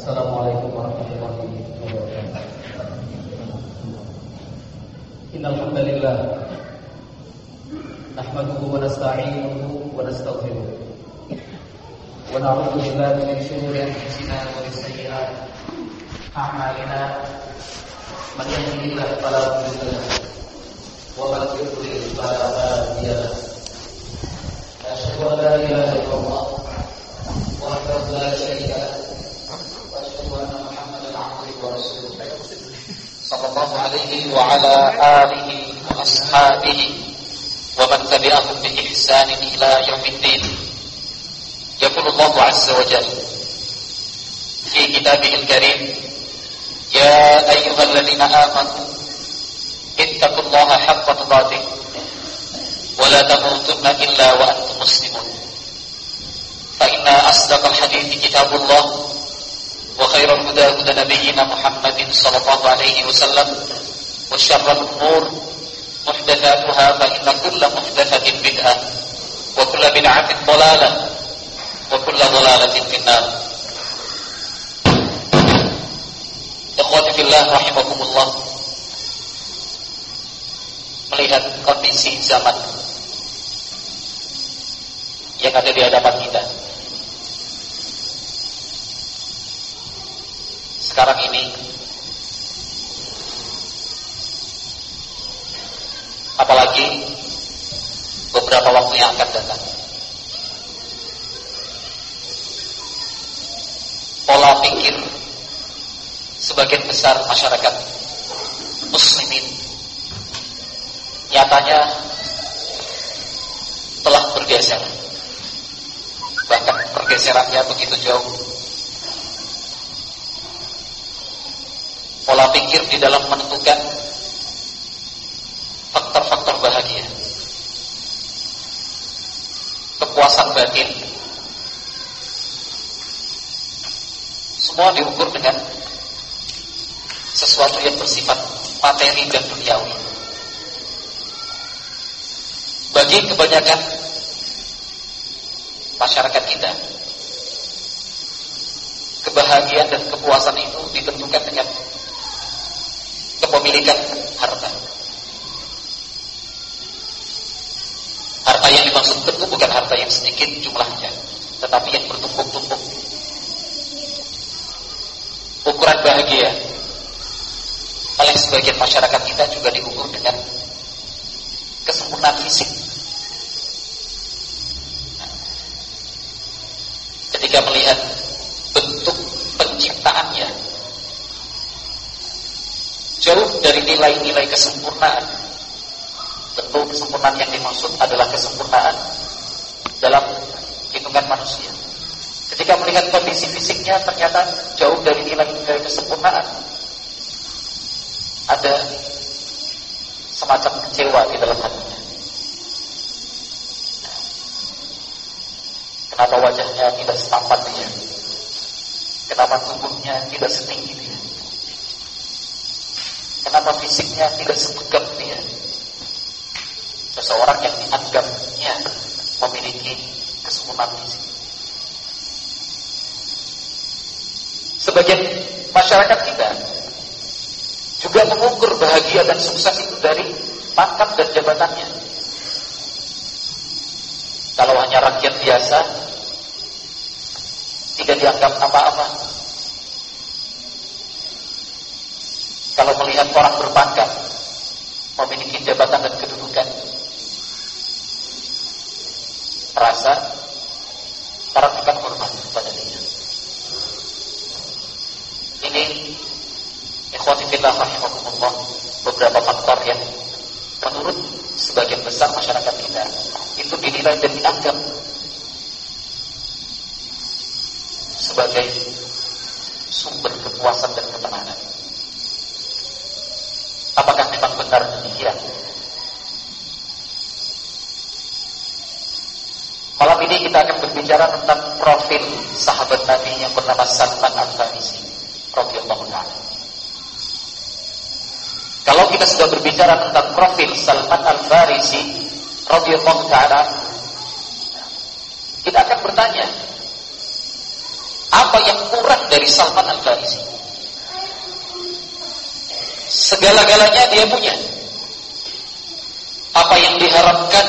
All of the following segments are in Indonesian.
Assalamualaikum warahmatullahi wabarakatuh. Innal hamdalillah nahmaduhu wa nasta'inuhu wa nastaghfiruh. Wa na'udzu billahi min shururi anfusina wa min sayyiati a'malina. Man yahdihillahu fala mudilla lahu wa man yudlil fala hadiya lahu. Asyhadu an la ilaha illallah wahdahu la syarika lahu صلى الله عليه وعلى آله وأصحابه ومن تبعهم بإحسان إلى يوم الدين يقول الله عز وجل في كتابه الكريم يا أيها الذين آمنوا اتقوا الله حق تقاته ولا تموتن إلا وأنتم مسلمون فإن أصدق الحديث كتاب الله وخير الهدى هدى نبينا محمد صلى الله عليه وسلم وشر الأمور محدثاتها فإن كل محدثة بدعة وكل بدعة ضلالة وكل ضلالة في النار Ikhwati fillah rahimakumullah Melihat kondisi zaman Yang ada di hadapan kita sekarang ini. Apalagi beberapa waktu yang akan datang. Pola pikir sebagian besar masyarakat muslimin nyatanya telah bergeser. Bahkan pergeserannya begitu jauh pola pikir di dalam menentukan faktor-faktor bahagia. Kepuasan batin. Semua diukur dengan sesuatu yang bersifat materi dan duniawi. Bagi kebanyakan masyarakat kita kebahagiaan dan kepuasan itu ditentukan dengan kepemilikan harta. Harta yang dimaksud tentu bukan harta yang sedikit jumlahnya, tetapi yang bertumpuk-tumpuk. Ukuran bahagia oleh sebagian masyarakat kita juga diukur dengan kesempurnaan fisik. Ketika melihat jauh dari nilai-nilai kesempurnaan. Tentu kesempurnaan yang dimaksud adalah kesempurnaan dalam hitungan manusia. Ketika melihat kondisi fisiknya ternyata jauh dari nilai-nilai kesempurnaan. Ada semacam kecewa di dalam hatinya. Kenapa wajahnya tidak setampan dia? Kenapa tubuhnya tidak setinggi dia? Kenapa fisiknya tidak sebegap dia? Seseorang yang dianggapnya memiliki kesempurnaan fisik. Sebagian masyarakat kita juga mengukur bahagia dan sukses itu dari pangkat dan jabatannya. Kalau hanya rakyat biasa, tidak dianggap apa-apa. Kalau melihat orang berpangkat, memiliki jabatan dan kedudukan, rasa perhatikan hormat kepada dia. Ini ikhwati fillah rahimakumullah beberapa faktor yang menurut sebagian besar masyarakat kita itu dinilai dan dianggap sebagai sumber kepuasan dan ketenangan. Apakah memang benar demikian? Malam ini kita akan berbicara tentang profil sahabat Nabi yang bernama Salman Al-Farisi taala. Kalau kita sudah berbicara tentang profil Salman Al-Farisi radhiyallahu taala, kita akan bertanya, apa yang kurang dari Salman Al-Farisi. Segala-galanya dia punya. Apa yang diharapkan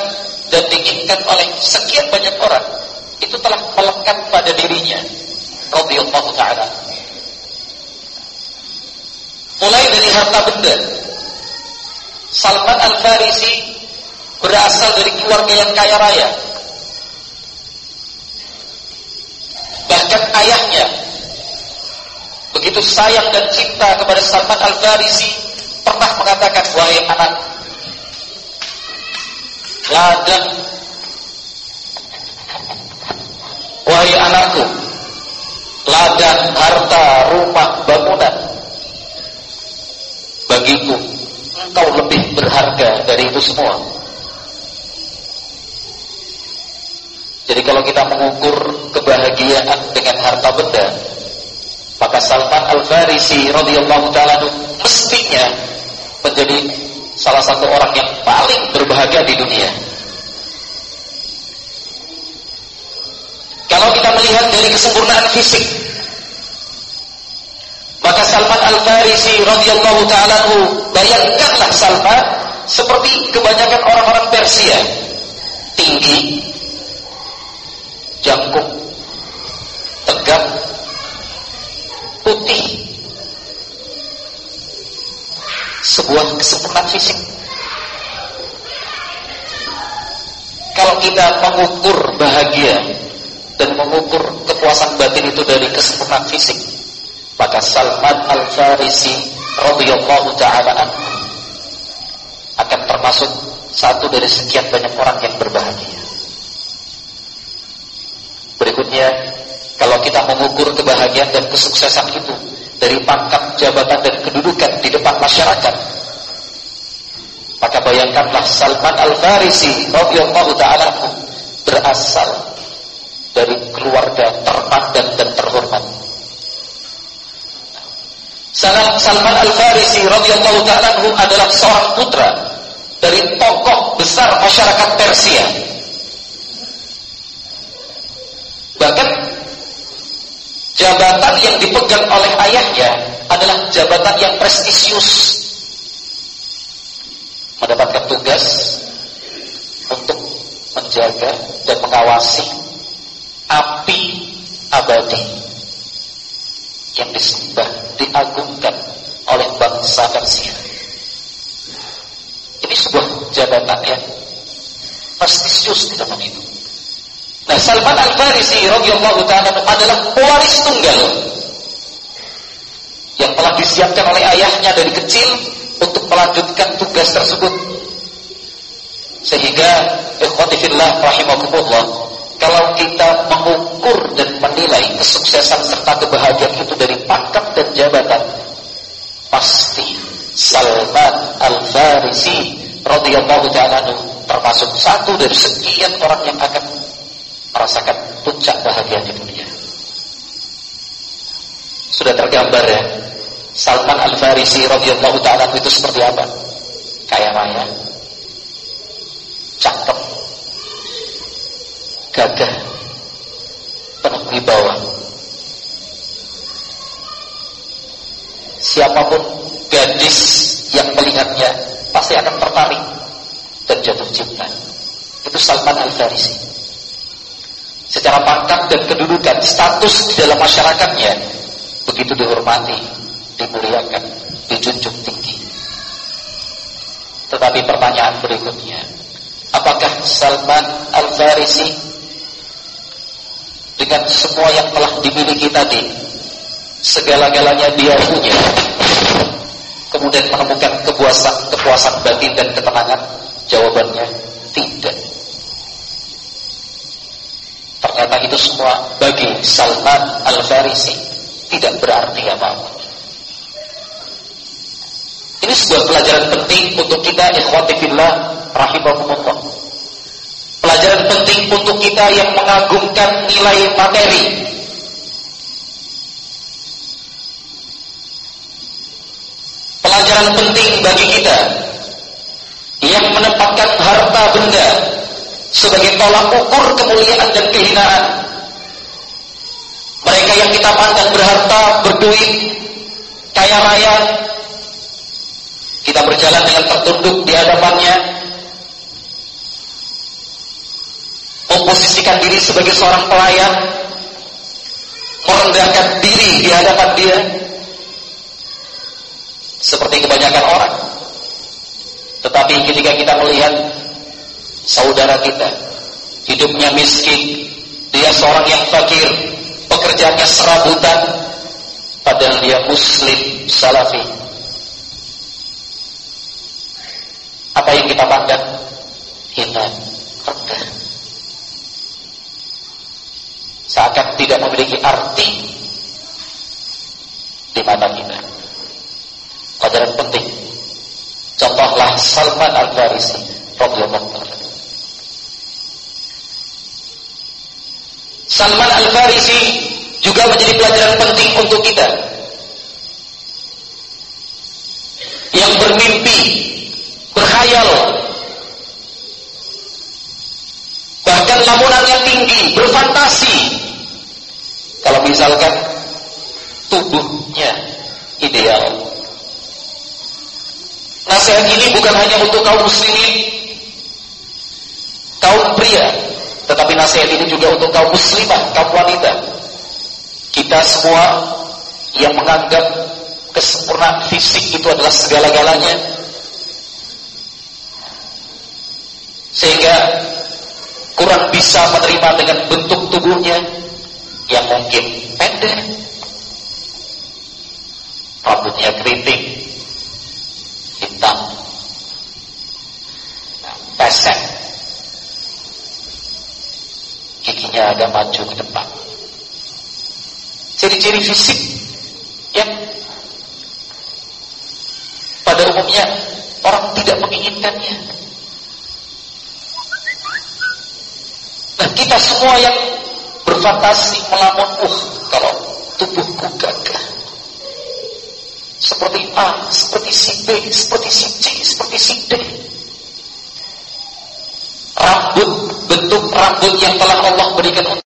dan diinginkan oleh sekian banyak orang itu telah melekat pada dirinya. Radhiyallahu taala. Mulai dari harta benda. Salman Al-Farisi berasal dari keluarga yang kaya raya. Bahkan ayahnya begitu sayang dan cinta kepada Salman Al-Farisi pernah mengatakan, "Wahai anak, ladang Wahai anakku, ladang harta, rumah, bangunan bagiku engkau lebih berharga dari itu semua. Jadi kalau kita mengukur kebahagiaan dengan harta benda, maka Salman Al-Farisi radhiyallahu taala mestinya menjadi salah satu orang yang paling berbahagia di dunia. Kalau kita melihat dari kesempurnaan fisik, maka Salman Al-Farisi radhiyallahu taala bayangkanlah Salman seperti kebanyakan orang-orang Persia, tinggi, jangkung, tegap, putih. Sebuah kesempurnaan fisik. Kalau kita mengukur bahagia dan mengukur kepuasan batin itu dari kesempurnaan fisik, maka Salman Al-Farisi radhiyallahu taala akan termasuk satu dari sekian banyak orang yang berbahagia. Berikutnya, kalau kita mengukur kebahagiaan dan kesuksesan itu dari pangkat jabatan dan kedudukan di depan masyarakat, maka bayangkanlah Salman Al-Farisi radhiyallahu taala berasal dari keluarga terpandang dan terhormat. Salman Al-Farisi radhiyallahu taala adalah seorang putra dari tokoh besar masyarakat Persia Bahkan jabatan yang dipegang oleh ayahnya adalah jabatan yang prestisius. Mendapatkan tugas untuk menjaga dan mengawasi api abadi yang disembah, diagungkan oleh bangsa Persia. Ini sebuah jabatan yang prestisius di dalam itu. Nah, Salman Al-Farisi radhiyallahu taala adalah pewaris tunggal yang telah disiapkan oleh ayahnya dari kecil untuk melanjutkan tugas tersebut. Sehingga ikhwati fillah rahimakumullah, kalau kita mengukur dan menilai kesuksesan serta kebahagiaan itu dari pangkat dan jabatan, pasti Salman Al-Farisi radhiyallahu taala termasuk satu dari sekian orang yang akan merasakan puncak bahagia di dunia. Sudah tergambar ya. Salman Al-Farisi radhiyallahu taala itu seperti apa? Kaya raya, cakep, gagah, penuh wibawa. Siapa pun gadis yang melihatnya pasti akan tertarik dan jatuh cinta. Itu Salman Al-Farisi secara pangkat dan kedudukan, status di dalam masyarakatnya begitu dihormati, dimuliakan, dijunjung tinggi. Tetapi pertanyaan berikutnya, apakah Salman Al-Farisi dengan semua yang telah dimiliki tadi, segala-galanya dia punya, kemudian menemukan kepuasan, kepuasan batin dan ketenangan? Jawabannya tidak. Ternyata itu semua bagi Salman Al-Farisi tidak berarti apa-apa. Ini sebuah pelajaran penting untuk kita ikhwati fillah rahimahumullah. Pelajaran penting untuk kita yang mengagumkan nilai materi. Pelajaran penting bagi kita yang menempatkan harta benda sebagai tolak ukur kemuliaan dan kehinaan. Mereka yang kita pandang berharta, berduit, kaya raya, kita berjalan dengan tertunduk di hadapannya, memposisikan diri sebagai seorang pelayan, merendahkan diri di hadapan dia, seperti kebanyakan orang. Tetapi ketika kita melihat saudara kita hidupnya miskin, dia seorang yang fakir, pekerjaannya serabutan, padahal dia muslim salafi. Apa yang kita pandang? Kita rendah. Seakan tidak memiliki arti di mata kita. Pelajaran penting. Contohlah Salman Al-Farisi radhiyallahu Salman Al-Farisi juga menjadi pelajaran penting untuk kita. Yang bermimpi, berkhayal, bahkan lamunan yang tinggi, berfantasi. Kalau misalkan tubuhnya ideal. Nasihat ini bukan hanya untuk kaum muslimin, kaum pria, tetapi nasihat ini juga untuk kaum muslimah, kaum wanita. Kita semua yang menganggap kesempurnaan fisik itu adalah segala-galanya. Sehingga kurang bisa menerima dengan bentuk tubuhnya yang mungkin pendek. Rambutnya keriting, hitam, pesek, giginya agak maju ke depan. Ciri-ciri fisik yang pada umumnya orang tidak menginginkannya. Nah kita semua yang berfantasi melamun, uh kalau tubuhku gagah. Seperti A, seperti si B, seperti si C, seperti si D. Rambut, bentuk rambut yang telah Allah berikan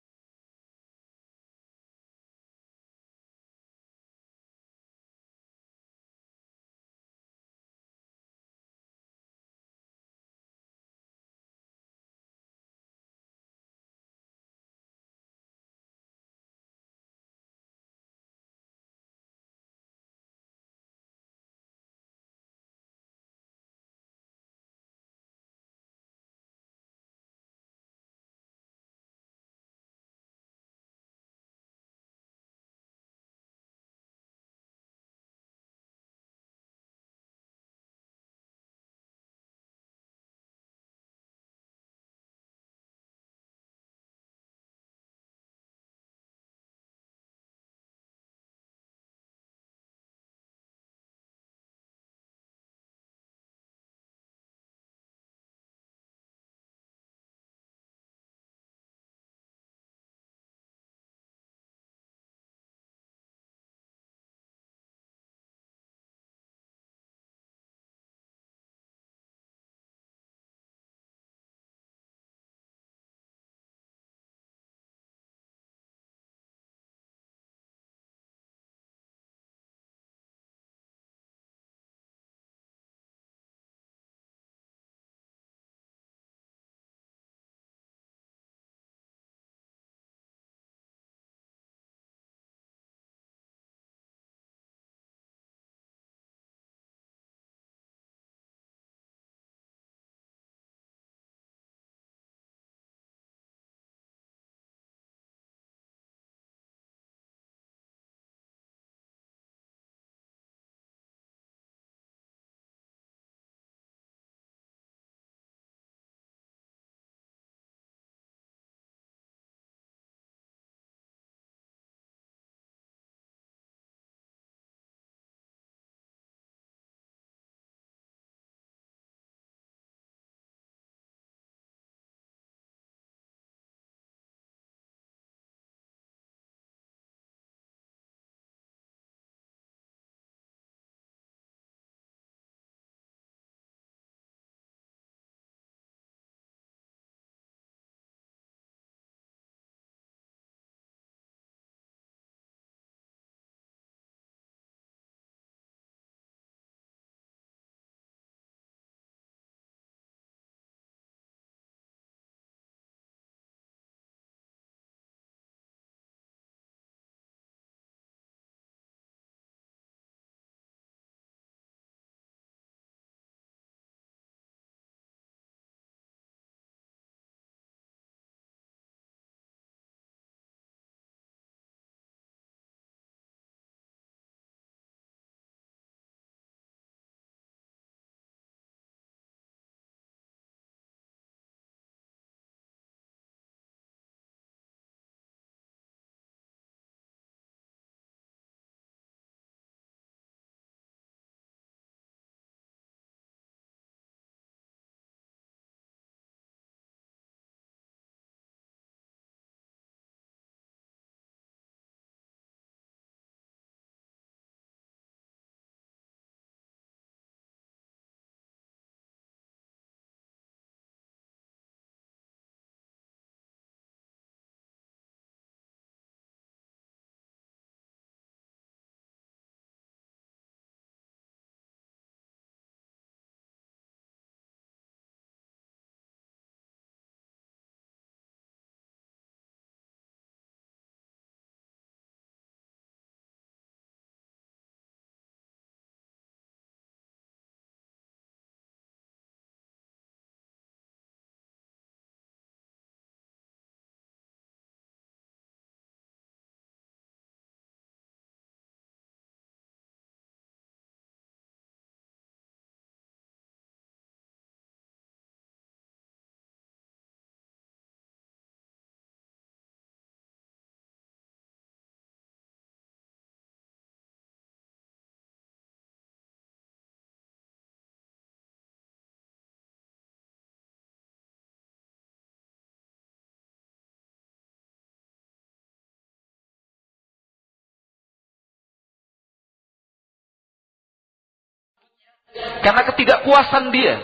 Karena ketidakpuasan dia.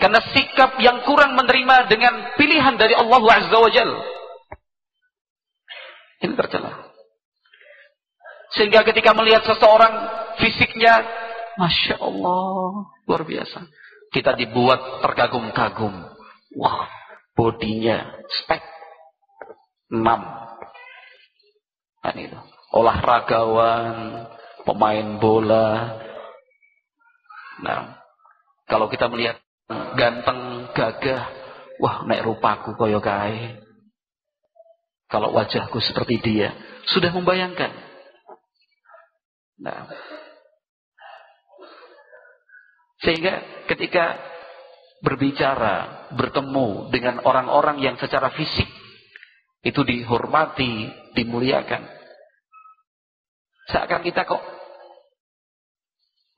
Karena sikap yang kurang menerima dengan pilihan dari Allah Azza wa Jal. Ini tercela. Sehingga ketika melihat seseorang fisiknya, Masya Allah, luar biasa. Kita dibuat terkagum-kagum. Wah, bodinya spek. Enam. Kan itu. Olahragawan, pemain bola. Nah, kalau kita melihat ganteng, gagah, wah naik rupaku koyo kae. Kalau wajahku seperti dia, sudah membayangkan. Nah, sehingga ketika berbicara, bertemu dengan orang-orang yang secara fisik itu dihormati, dimuliakan. Seakan kita kok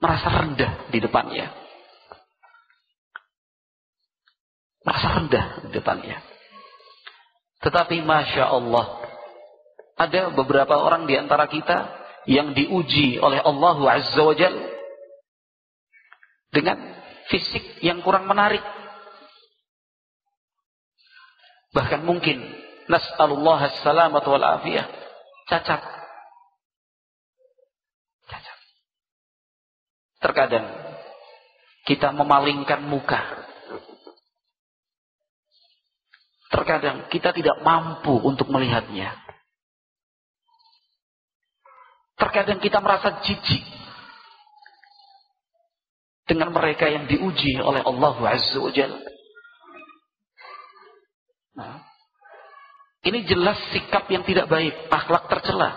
merasa rendah di depannya. Merasa rendah di depannya. Tetapi Masya Allah, ada beberapa orang di antara kita yang diuji oleh Allah Azza wa Jal dengan fisik yang kurang menarik. Bahkan mungkin nas'alullah as-salamat wal afiyah cacat Terkadang kita memalingkan muka. Terkadang kita tidak mampu untuk melihatnya. Terkadang kita merasa jijik dengan mereka yang diuji oleh Allah Azza wa Nah, ini jelas sikap yang tidak baik, akhlak tercela.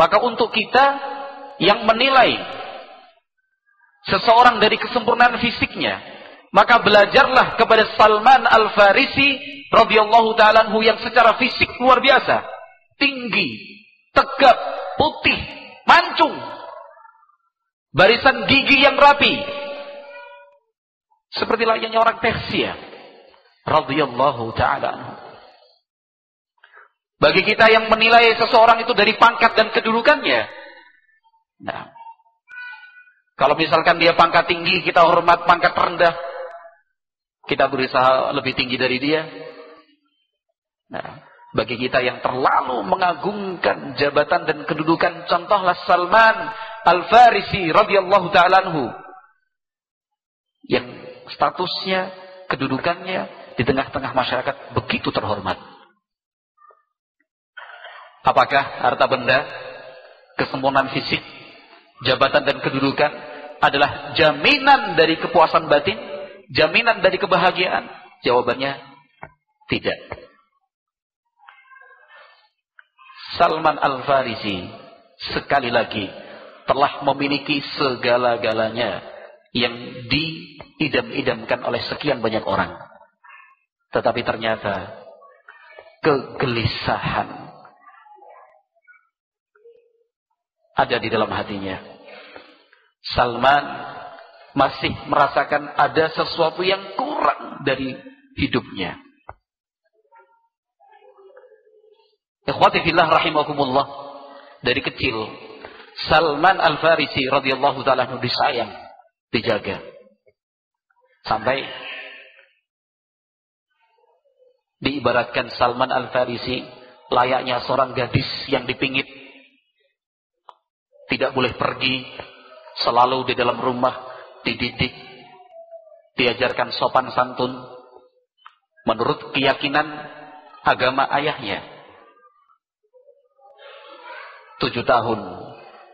Maka untuk kita yang menilai seseorang dari kesempurnaan fisiknya, maka belajarlah kepada Salman Al-Farisi radhiyallahu taala yang secara fisik luar biasa, tinggi, tegap, putih, mancung, barisan gigi yang rapi. Seperti layaknya orang Persia radhiyallahu taala Bagi kita yang menilai seseorang itu dari pangkat dan kedudukannya, Nah, kalau misalkan dia pangkat tinggi, kita hormat pangkat rendah. Kita berusaha lebih tinggi dari dia. Nah, bagi kita yang terlalu mengagungkan jabatan dan kedudukan, contohlah Salman Al-Farisi radhiyallahu taala yang statusnya, kedudukannya di tengah-tengah masyarakat begitu terhormat. Apakah harta benda, kesempurnaan fisik, jabatan dan kedudukan adalah jaminan dari kepuasan batin, jaminan dari kebahagiaan? Jawabannya tidak. Salman Al-Farisi sekali lagi telah memiliki segala-galanya yang diidam-idamkan oleh sekian banyak orang. Tetapi ternyata kegelisahan ada di dalam hatinya. Salman masih merasakan ada sesuatu yang kurang dari hidupnya. Ikhwati fillah rahimakumullah. Dari kecil Salman Al-Farisi radhiyallahu taala disayang, dijaga. Sampai diibaratkan Salman Al-Farisi layaknya seorang gadis yang dipingit tidak boleh pergi, selalu di dalam rumah, dididik, diajarkan sopan santun, menurut keyakinan agama ayahnya. Tujuh tahun,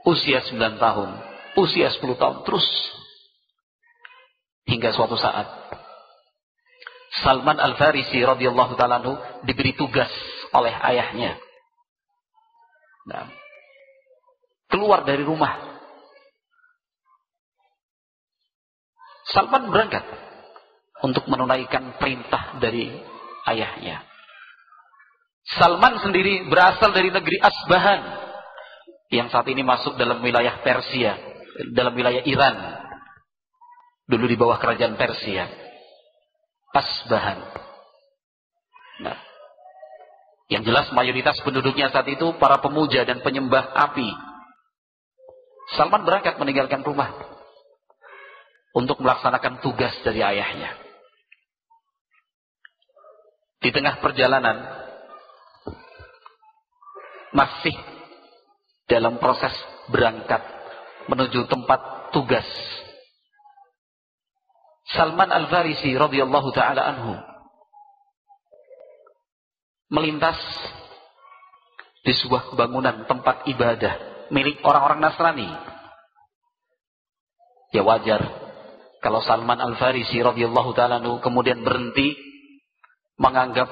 usia sembilan tahun, usia sepuluh tahun, terus. Hingga suatu saat, Salman Al-Farisi radhiyallahu taala diberi tugas oleh ayahnya. Nah, keluar dari rumah. Salman berangkat untuk menunaikan perintah dari ayahnya. Salman sendiri berasal dari negeri Asbahan yang saat ini masuk dalam wilayah Persia, dalam wilayah Iran. Dulu di bawah kerajaan Persia. Asbahan. Nah, yang jelas mayoritas penduduknya saat itu para pemuja dan penyembah api Salman berangkat meninggalkan rumah untuk melaksanakan tugas dari ayahnya. Di tengah perjalanan masih dalam proses berangkat menuju tempat tugas. Salman Al-Farisi radhiyallahu taala anhu melintas di sebuah bangunan tempat ibadah milik orang-orang Nasrani. Ya wajar kalau Salman Al-Farisi radhiyallahu taala kemudian berhenti menganggap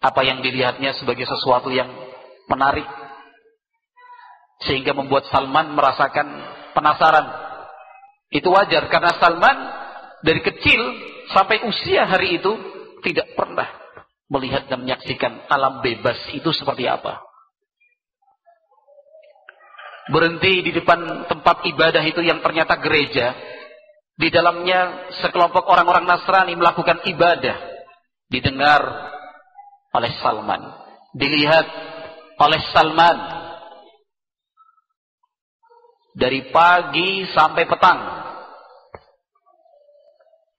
apa yang dilihatnya sebagai sesuatu yang menarik sehingga membuat Salman merasakan penasaran. Itu wajar karena Salman dari kecil sampai usia hari itu tidak pernah melihat dan menyaksikan alam bebas itu seperti apa berhenti di depan tempat ibadah itu yang ternyata gereja. Di dalamnya sekelompok orang-orang Nasrani melakukan ibadah. Didengar oleh Salman. Dilihat oleh Salman. Dari pagi sampai petang.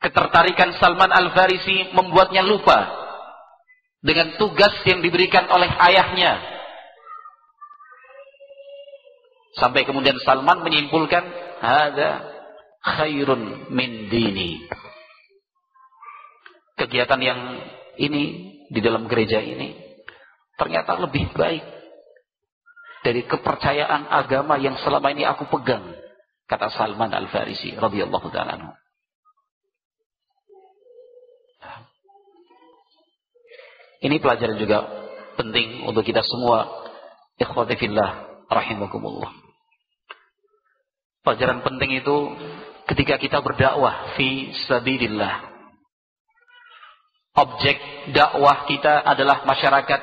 Ketertarikan Salman Al-Farisi membuatnya lupa dengan tugas yang diberikan oleh ayahnya Sampai kemudian Salman menyimpulkan, ada khairun min dini. Kegiatan yang ini di dalam gereja ini ternyata lebih baik dari kepercayaan agama yang selama ini aku pegang, kata Salman Al-Farisi radhiyallahu taala Ini pelajaran juga penting untuk kita semua. Ikhwati fillah rahimakumullah. Pelajaran penting itu ketika kita berdakwah fi sabilillah. Objek dakwah kita adalah masyarakat.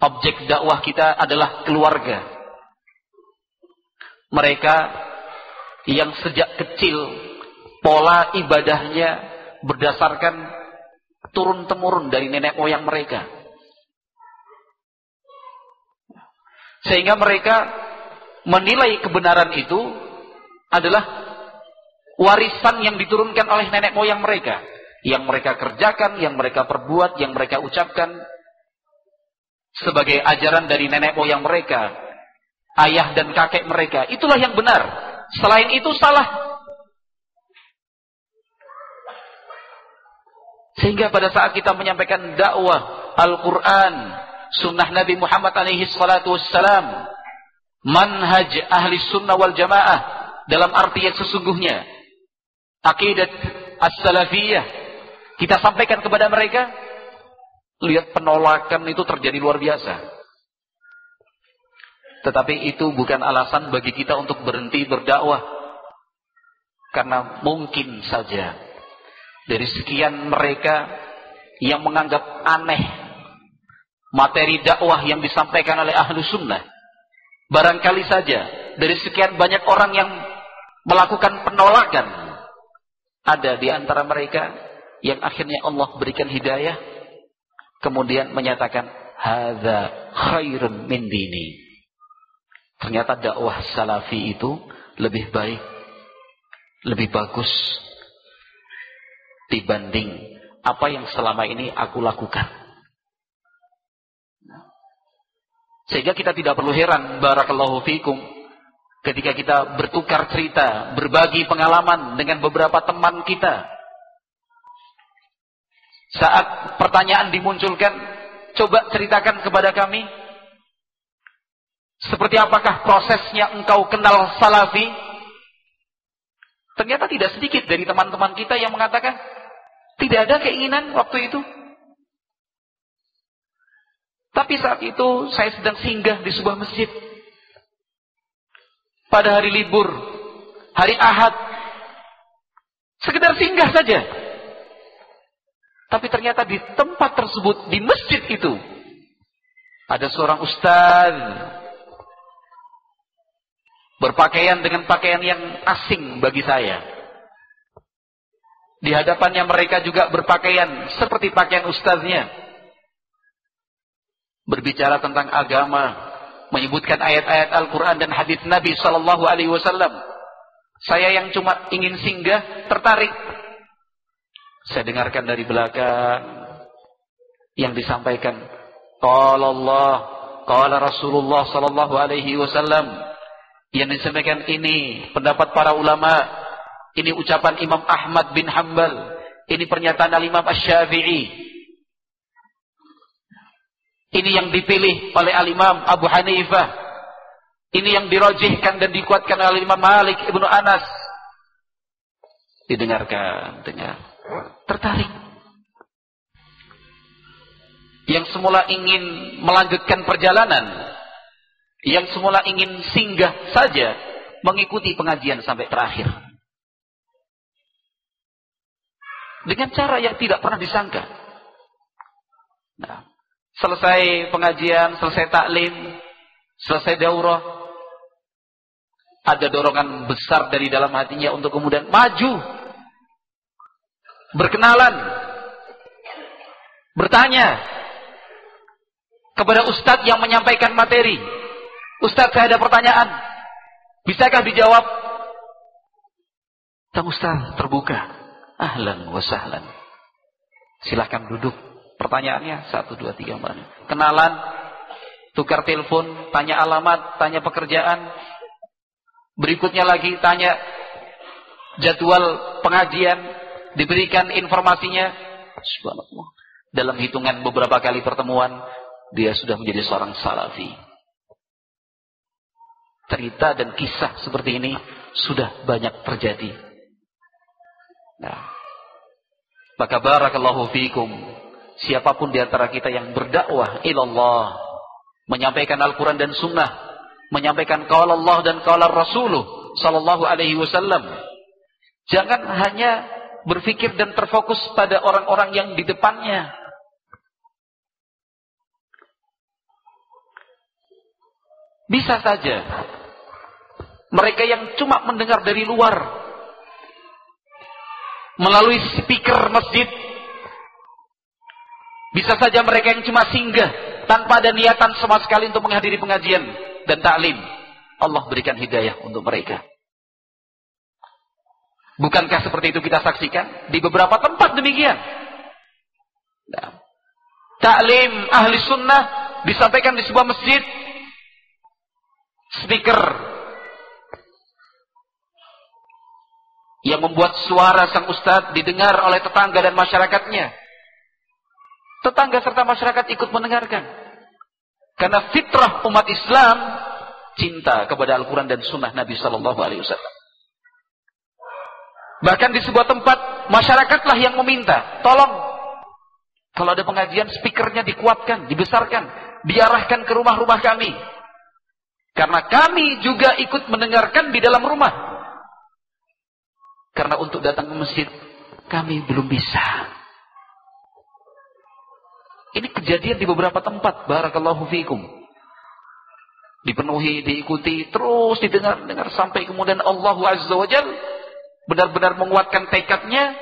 Objek dakwah kita adalah keluarga. Mereka yang sejak kecil pola ibadahnya berdasarkan turun temurun dari nenek moyang mereka. Sehingga mereka menilai kebenaran itu adalah warisan yang diturunkan oleh nenek moyang mereka. Yang mereka kerjakan, yang mereka perbuat, yang mereka ucapkan sebagai ajaran dari nenek moyang mereka, ayah dan kakek mereka. Itulah yang benar. Selain itu salah. Sehingga pada saat kita menyampaikan dakwah Al-Quran, sunnah Nabi Muhammad alaihi salatu wassalam, manhaj ahli sunnah wal jamaah dalam arti yang sesungguhnya. Akidat as-salafiyah. Kita sampaikan kepada mereka lihat penolakan itu terjadi luar biasa. Tetapi itu bukan alasan bagi kita untuk berhenti berdakwah. Karena mungkin saja dari sekian mereka yang menganggap aneh materi dakwah yang disampaikan oleh ahlu sunnah Barangkali saja dari sekian banyak orang yang melakukan penolakan ada di antara mereka yang akhirnya Allah berikan hidayah kemudian menyatakan hadza khairun min dini. Ternyata dakwah salafi itu lebih baik, lebih bagus dibanding apa yang selama ini aku lakukan. Sehingga kita tidak perlu heran barakallahu fikum ketika kita bertukar cerita, berbagi pengalaman dengan beberapa teman kita. Saat pertanyaan dimunculkan, coba ceritakan kepada kami seperti apakah prosesnya engkau kenal salafi? Ternyata tidak sedikit dari teman-teman kita yang mengatakan tidak ada keinginan waktu itu tapi saat itu saya sedang singgah di sebuah masjid. Pada hari libur, hari Ahad. Sekedar singgah saja. Tapi ternyata di tempat tersebut, di masjid itu, ada seorang ustaz berpakaian dengan pakaian yang asing bagi saya. Di hadapannya mereka juga berpakaian seperti pakaian ustaznya berbicara tentang agama, menyebutkan ayat-ayat Al-Quran dan hadis Nabi Sallallahu Alaihi Wasallam. Saya yang cuma ingin singgah tertarik. Saya dengarkan dari belakang yang disampaikan. Qala Allah, qala Rasulullah Sallallahu Alaihi Wasallam. Yang disampaikan ini pendapat para ulama. Ini ucapan Imam Ahmad bin Hambal. Ini pernyataan Al-Imam Asy-Syafi'i. Ini yang dipilih oleh Al-Imam Abu Hanifah. Ini yang dirojihkan dan dikuatkan oleh Imam Malik Ibnu Anas. Didengarkan, dengar. Tertarik. Yang semula ingin melanjutkan perjalanan. Yang semula ingin singgah saja. Mengikuti pengajian sampai terakhir. Dengan cara yang tidak pernah disangka. Nah, Selesai pengajian, selesai taklim, selesai daurah. Ada dorongan besar dari dalam hatinya untuk kemudian maju. Berkenalan. Bertanya. Kepada ustadz yang menyampaikan materi. Ustadz saya ada pertanyaan. Bisakah dijawab? Sang ustadz terbuka. Ahlan wa sahlan. Silahkan duduk. Pertanyaannya satu dua tiga empat. Kenalan, tukar telepon, tanya alamat, tanya pekerjaan. Berikutnya lagi tanya jadwal pengajian, diberikan informasinya. Subhanallah. Dalam hitungan beberapa kali pertemuan, dia sudah menjadi seorang salafi. Cerita dan kisah seperti ini sudah banyak terjadi. Nah, maka barakallahu fikum siapa pun di antara kita yang berdakwah ilallah, menyampaikan Al-Quran dan Sunnah, menyampaikan qala Allah dan qala Rasuluh sallallahu alaihi wasallam. Jangan hanya berpikir dan terfokus pada orang-orang yang di depannya. Bisa saja mereka yang cuma mendengar dari luar melalui speaker masjid bisa saja mereka yang cuma singgah tanpa ada niatan sama sekali untuk menghadiri pengajian dan taklim. Allah berikan hidayah untuk mereka. Bukankah seperti itu kita saksikan di beberapa tempat demikian? Nah, taklim ahli sunnah disampaikan di sebuah masjid. Speaker yang membuat suara sang ustadz didengar oleh tetangga dan masyarakatnya. Tetangga serta masyarakat ikut mendengarkan. Karena fitrah umat Islam cinta kepada Al-Quran dan Sunnah Nabi Sallallahu Alaihi Wasallam. Bahkan di sebuah tempat masyarakatlah yang meminta, tolong kalau ada pengajian speakernya dikuatkan, dibesarkan, diarahkan ke rumah-rumah kami. Karena kami juga ikut mendengarkan di dalam rumah. Karena untuk datang ke masjid kami belum bisa. Ini kejadian di beberapa tempat. Barakallahu fiikum. Dipenuhi, diikuti, terus didengar-dengar sampai kemudian Allah Azza wa Jal benar-benar menguatkan tekadnya,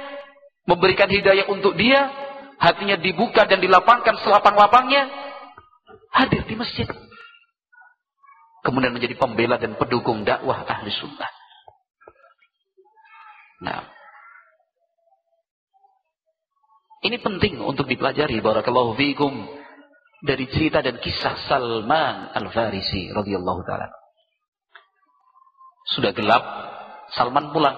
memberikan hidayah untuk dia, hatinya dibuka dan dilapangkan selapang-lapangnya, hadir di masjid. Kemudian menjadi pembela dan pendukung dakwah ahli sunnah. Nah, ini penting untuk dipelajari barakallahu fiikum dari cerita dan kisah Salman Al-Farisi radhiyallahu taala. Sudah gelap, Salman pulang.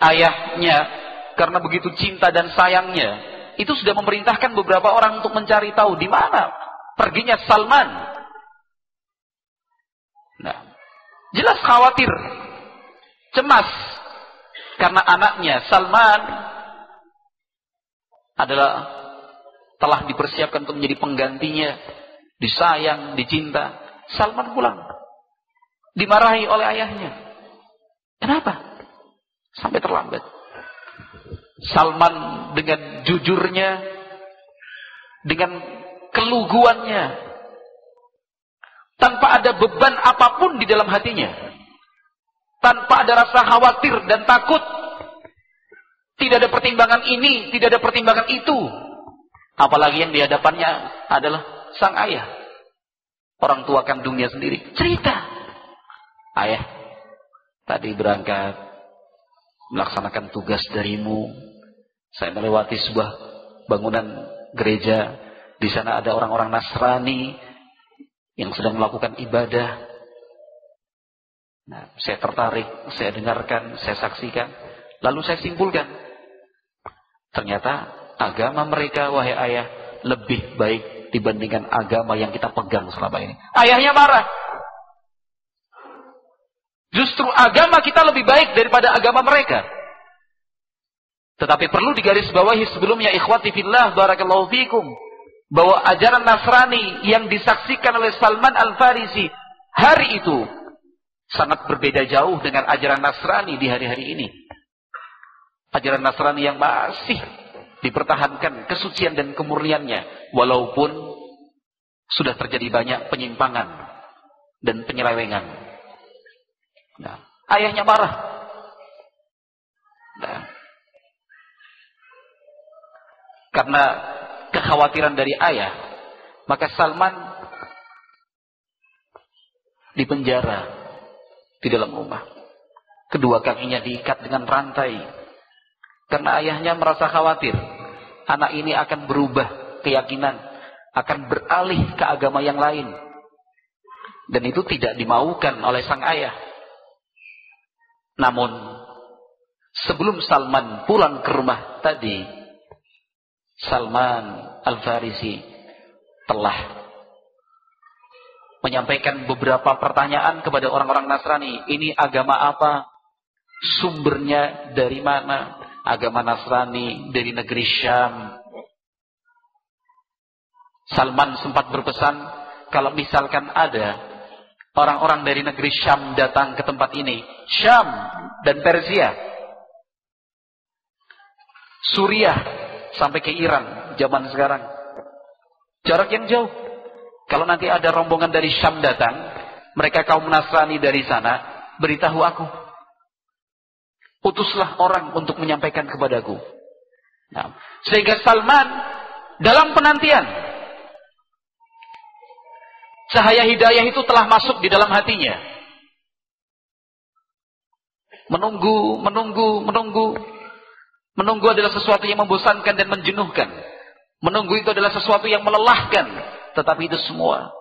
Ayahnya karena begitu cinta dan sayangnya, itu sudah memerintahkan beberapa orang untuk mencari tahu di mana perginya Salman. Nah, jelas khawatir, cemas karena anaknya Salman adalah telah dipersiapkan untuk menjadi penggantinya, disayang, dicinta. Salman pulang. Dimarahi oleh ayahnya. Kenapa? Sampai terlambat. Salman dengan jujurnya, dengan keluguannya, tanpa ada beban apa pun di dalam hatinya, tanpa ada rasa khawatir dan takut tidak ada pertimbangan ini, tidak ada pertimbangan itu. Apalagi yang di hadapannya adalah sang ayah. orang tua kandungnya sendiri. Cerita. Ayah, tadi berangkat melaksanakan tugas darimu. Saya melewati sebuah bangunan gereja. Di sana ada orang-orang Nasrani yang sedang melakukan ibadah. Nah, saya tertarik, saya dengarkan, saya saksikan. Lalu saya simpulkan. Ternyata agama mereka, wahai ayah, lebih baik dibandingkan agama yang kita pegang selama ini. Ayahnya marah. Justru agama kita lebih baik daripada agama mereka. Tetapi perlu digarisbawahi sebelumnya ikhwati fillah barakallahu fikum bahwa ajaran Nasrani yang disaksikan oleh Salman Al-Farisi hari itu sangat berbeda jauh dengan ajaran Nasrani di hari-hari ini. Ajaran Nasrani yang masih dipertahankan kesucian dan kemurniannya walaupun sudah terjadi banyak penyimpangan dan penyelewengan. Nah, ayahnya marah. Nah, karena kekhawatiran dari ayah, maka Salman dipenjara di dalam rumah. Kedua kakinya diikat dengan rantai. Karena ayahnya merasa khawatir. Anak ini akan berubah keyakinan. Akan beralih ke agama yang lain. Dan itu tidak dimaukan oleh sang ayah. Namun, sebelum Salman pulang ke rumah tadi, Salman Al-Farisi telah menyampaikan beberapa pertanyaan kepada orang-orang Nasrani. Ini agama apa? Sumbernya dari mana? Agama Nasrani dari negeri Syam. Salman sempat berpesan, kalau misalkan ada orang-orang dari negeri Syam datang ke tempat ini, Syam dan Persia, Suriah sampai ke Iran zaman sekarang. Jarak yang jauh. Kalau nanti ada rombongan dari Syam datang, mereka kaum Nasrani dari sana, beritahu aku. Utuslah orang untuk menyampaikan kepadaku. Nah, sehingga Salman dalam penantian cahaya hidayah itu telah masuk di dalam hatinya. Menunggu, menunggu, menunggu. Menunggu adalah sesuatu yang membosankan dan menjenuhkan. Menunggu itu adalah sesuatu yang melelahkan. Tetapi itu semua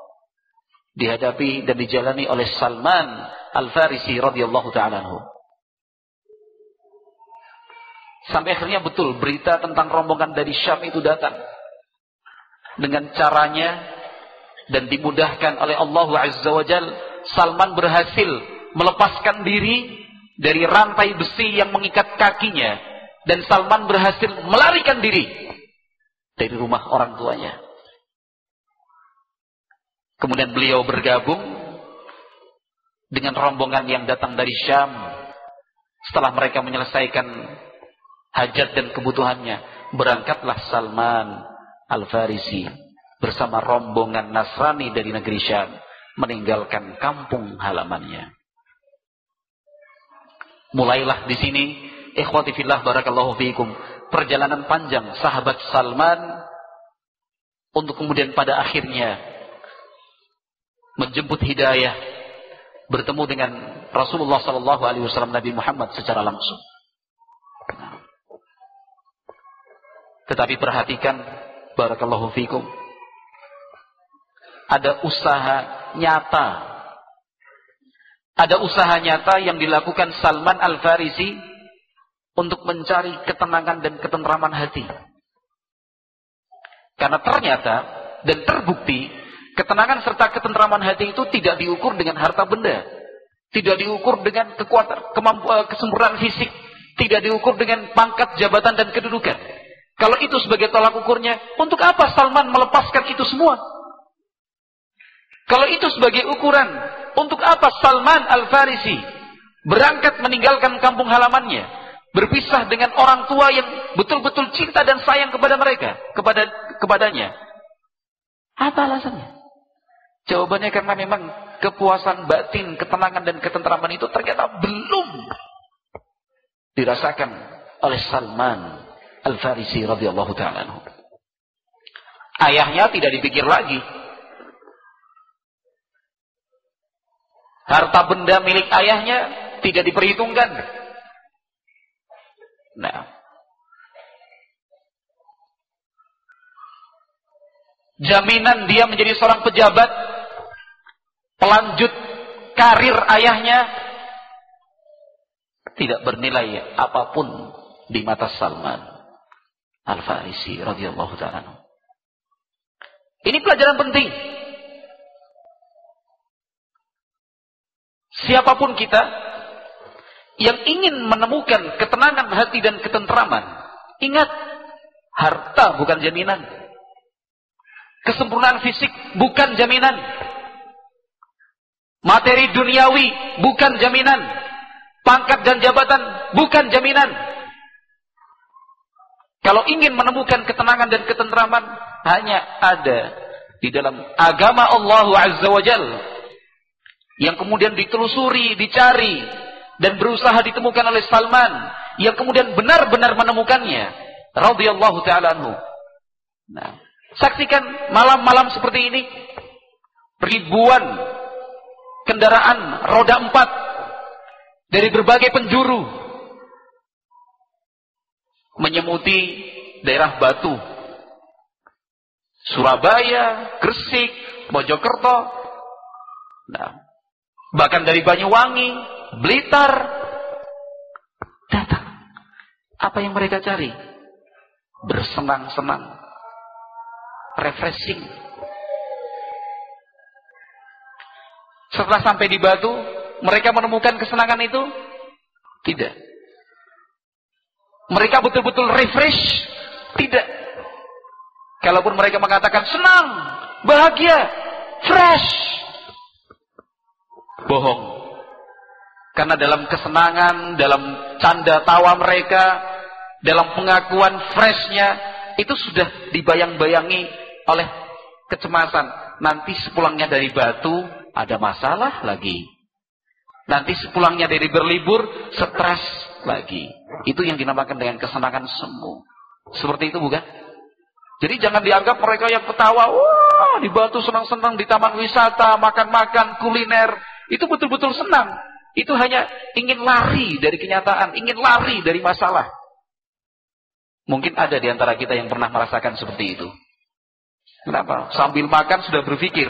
dihadapi dan dijalani oleh Salman Al-Farisi radhiyallahu taala Sampai akhirnya betul berita tentang rombongan dari Syam itu datang. Dengan caranya dan dimudahkan oleh Allah Azza wa Jal, Salman berhasil melepaskan diri dari rantai besi yang mengikat kakinya dan Salman berhasil melarikan diri dari rumah orang tuanya. Kemudian beliau bergabung dengan rombongan yang datang dari Syam. Setelah mereka menyelesaikan hajat dan kebutuhannya, berangkatlah Salman Al-Farisi bersama rombongan Nasrani dari negeri Syam meninggalkan kampung halamannya. Mulailah di sini, ikhwati fillah barakallahu fiikum, perjalanan panjang sahabat Salman untuk kemudian pada akhirnya menjemput hidayah bertemu dengan Rasulullah sallallahu alaihi wasallam Nabi Muhammad secara langsung. Tetapi perhatikan barakallahu fikum. Ada usaha nyata. Ada usaha nyata yang dilakukan Salman Al-Farisi untuk mencari ketenangan dan ketentraman hati. Karena ternyata dan terbukti ketenangan serta ketentraman hati itu tidak diukur dengan harta benda. Tidak diukur dengan kekuatan, kemampuan, eh, kesempurnaan fisik. Tidak diukur dengan pangkat, jabatan, dan kedudukan. Kalau itu sebagai tolak ukurnya, untuk apa Salman melepaskan itu semua? Kalau itu sebagai ukuran, untuk apa Salman Al-Farisi berangkat meninggalkan kampung halamannya, berpisah dengan orang tua yang betul-betul cinta dan sayang kepada mereka, kepada kepadanya? Apa alasannya? Jawabannya karena memang kepuasan batin, ketenangan dan ketentraman itu ternyata belum dirasakan oleh Salman Al-Farisi radhiyallahu taala Ayahnya tidak dipikir lagi. Harta benda milik ayahnya tidak diperhitungkan. Nah, jaminan dia menjadi seorang pejabat, pelanjut karir ayahnya tidak bernilai apa pun di mata Salman Al-Farisi radhiyallahu taala. Ini pelajaran penting. Siapa pun kita yang ingin menemukan ketenangan hati dan ketentraman, ingat harta bukan jaminan. Kesempurnaan fisik bukan jaminan. Materi duniawi bukan jaminan. Pangkat dan jabatan bukan jaminan. Kalau ingin menemukan ketenangan dan ketentraman hanya ada di dalam agama Allah Azza wa Jal yang kemudian ditelusuri, dicari dan berusaha ditemukan oleh Salman yang kemudian benar-benar menemukannya radhiyallahu taala anhu. Nah, Saksikan malam-malam seperti ini. Ribuan kendaraan roda empat dari berbagai penjuru menyemuti daerah Batu, Surabaya, Gresik, Mojokerto, nah, bahkan dari Banyuwangi, Blitar, datang. Apa yang mereka cari? Bersenang-senang refreshing. Setelah sampai di Batu, mereka menemukan kesenangan itu? Tidak. Mereka betul-betul refresh? Tidak. Kalaupun mereka mengatakan senang, bahagia, fresh. Bohong. Karena dalam kesenangan, dalam canda tawa mereka, dalam pengakuan freshnya, itu sudah dibayang-bayangi oleh kecemasan. Nanti sepulangnya dari batu ada masalah lagi. Nanti sepulangnya dari berlibur stres lagi. Itu yang dinamakan dengan kesenangan semu. Seperti itu bukan? Jadi jangan dianggap mereka yang ketawa, wah di batu senang-senang di taman wisata, makan-makan, kuliner. Itu betul-betul senang. Itu hanya ingin lari dari kenyataan, ingin lari dari masalah. Mungkin ada di antara kita yang pernah merasakan seperti itu. Kenapa? Sambil makan sudah berpikir.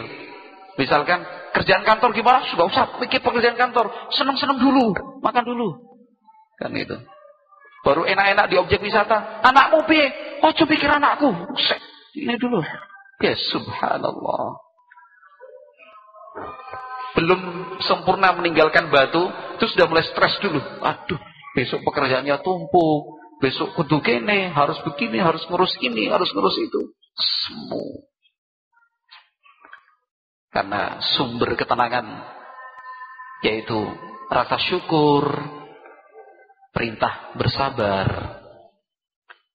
Misalkan kerjaan kantor gimana? Sudah usah pikir pekerjaan kantor. Senang-senang dulu, makan dulu. Kan itu. Baru enak-enak di objek wisata. Anakmu? Oh, coba pikir anakku. Usai. Ini dulu. Ya subhanallah. Belum sempurna meninggalkan batu, itu sudah mulai stres dulu. Aduh, besok pekerjaannya tumpuk. Besok kudu kene, harus begini, harus ngurus ini, harus ngurus itu. Semu. Karena sumber ketenangan yaitu rasa syukur, perintah bersabar,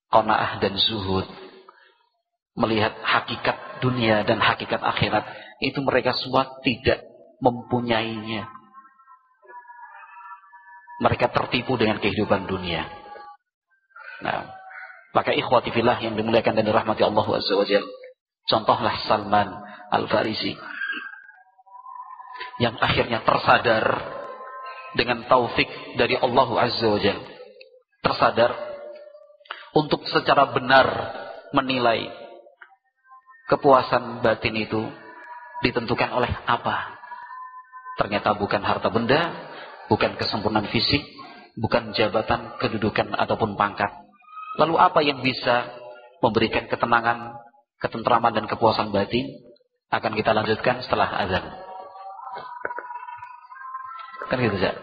qanaah dan zuhud, melihat hakikat dunia dan hakikat akhirat, itu mereka semua tidak mempunyainya. Mereka tertipu dengan kehidupan dunia. Nah, maka ikhwati fillah yang dimuliakan dan dirahmati Allah Azza wa. Contohlah Salman Al-Farisi. Yang akhirnya tersadar dengan taufik dari Allah Azza wa Jal. Tersadar untuk secara benar menilai kepuasan batin itu ditentukan oleh apa. Ternyata bukan harta benda, bukan kesempurnaan fisik, bukan jabatan, kedudukan ataupun pangkat Lalu apa yang bisa memberikan ketenangan, ketentraman dan kepuasan batin? Akan kita lanjutkan setelah azan. Kan gitu saja.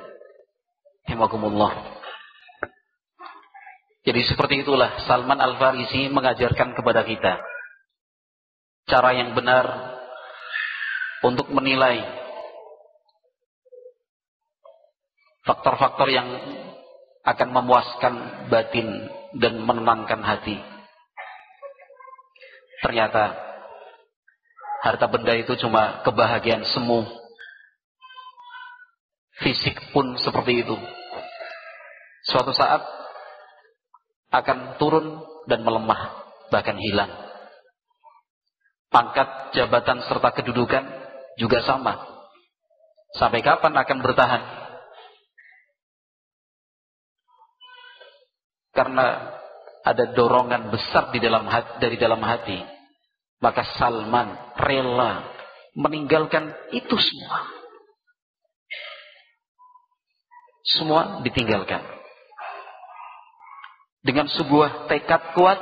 Himakumullah. Jadi seperti itulah Salman Al-Farisi mengajarkan kepada kita cara yang benar untuk menilai faktor-faktor yang akan memuaskan batin dan menenangkan hati. Ternyata harta benda itu cuma kebahagiaan semu. Fisik pun seperti itu. Suatu saat akan turun dan melemah, bahkan hilang. Pangkat, jabatan, serta kedudukan juga sama. Sampai kapan akan bertahan? Karena ada dorongan besar di dalam hati, dari dalam hati. Maka Salman rela meninggalkan itu semua. Semua ditinggalkan. Dengan sebuah tekad kuat,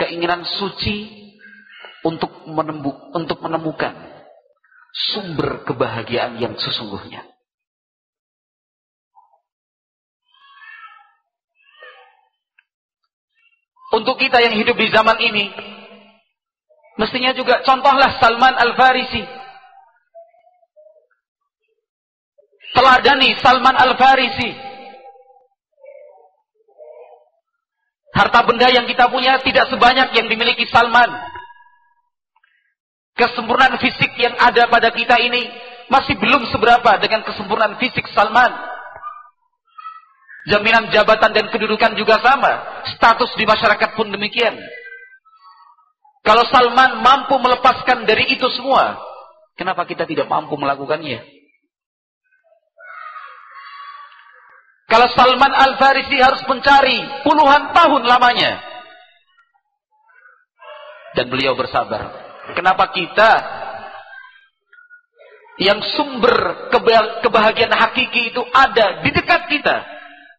keinginan suci untuk menembuk, untuk menemukan sumber kebahagiaan yang sesungguhnya. Untuk kita yang hidup di zaman ini, mestinya juga contohlah Salman Al-Farisi. Teladani Salman Al-Farisi. Harta benda yang kita punya tidak sebanyak yang dimiliki Salman. Kesempurnaan fisik yang ada pada kita ini masih belum seberapa dengan kesempurnaan fisik Salman. Jaminan jabatan dan kedudukan juga sama. Status di masyarakat pun demikian. Kalau Salman mampu melepaskan dari itu semua, kenapa kita tidak mampu melakukannya? Kalau Salman Al-Farisi harus mencari puluhan tahun lamanya. Dan beliau bersabar. Kenapa kita yang sumber kebahagiaan hakiki itu ada di dekat kita?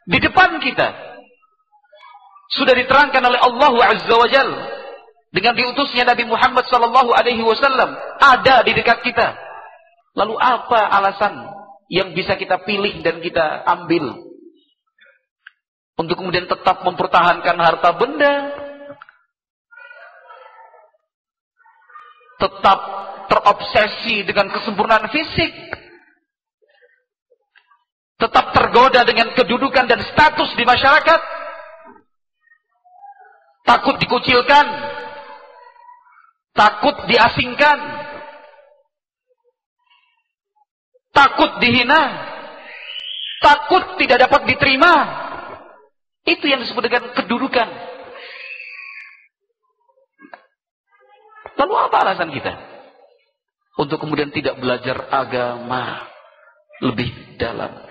di depan kita. Sudah diterangkan oleh Allah Azza wa Jal dengan diutusnya Nabi Muhammad sallallahu alaihi wasallam ada di dekat kita. Lalu apa alasan yang bisa kita pilih dan kita ambil untuk kemudian tetap mempertahankan harta benda, tetap terobsesi dengan kesempurnaan fisik, tetap tergoda dengan kedudukan dan status di masyarakat, takut dikucilkan, takut diasingkan, takut dihina, takut tidak dapat diterima. Itu yang disebut dengan kedudukan. Lalu apa alasan kita? Untuk kemudian tidak belajar agama lebih dalam.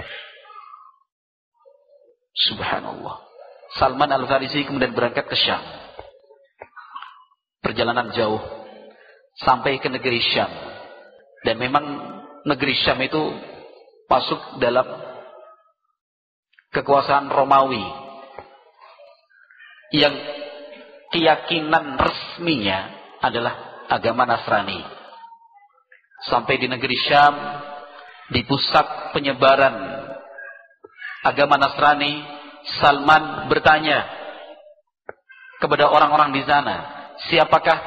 Subhanallah. Salman Al-Farisi kemudian berangkat ke Syam. Perjalanan jauh sampai ke negeri Syam. Dan memang negeri Syam itu masuk dalam kekuasaan Romawi yang keyakinan resminya adalah agama Nasrani. Sampai di negeri Syam, di pusat penyebaran agama Nasrani, Salman bertanya kepada orang-orang di sana, siapakah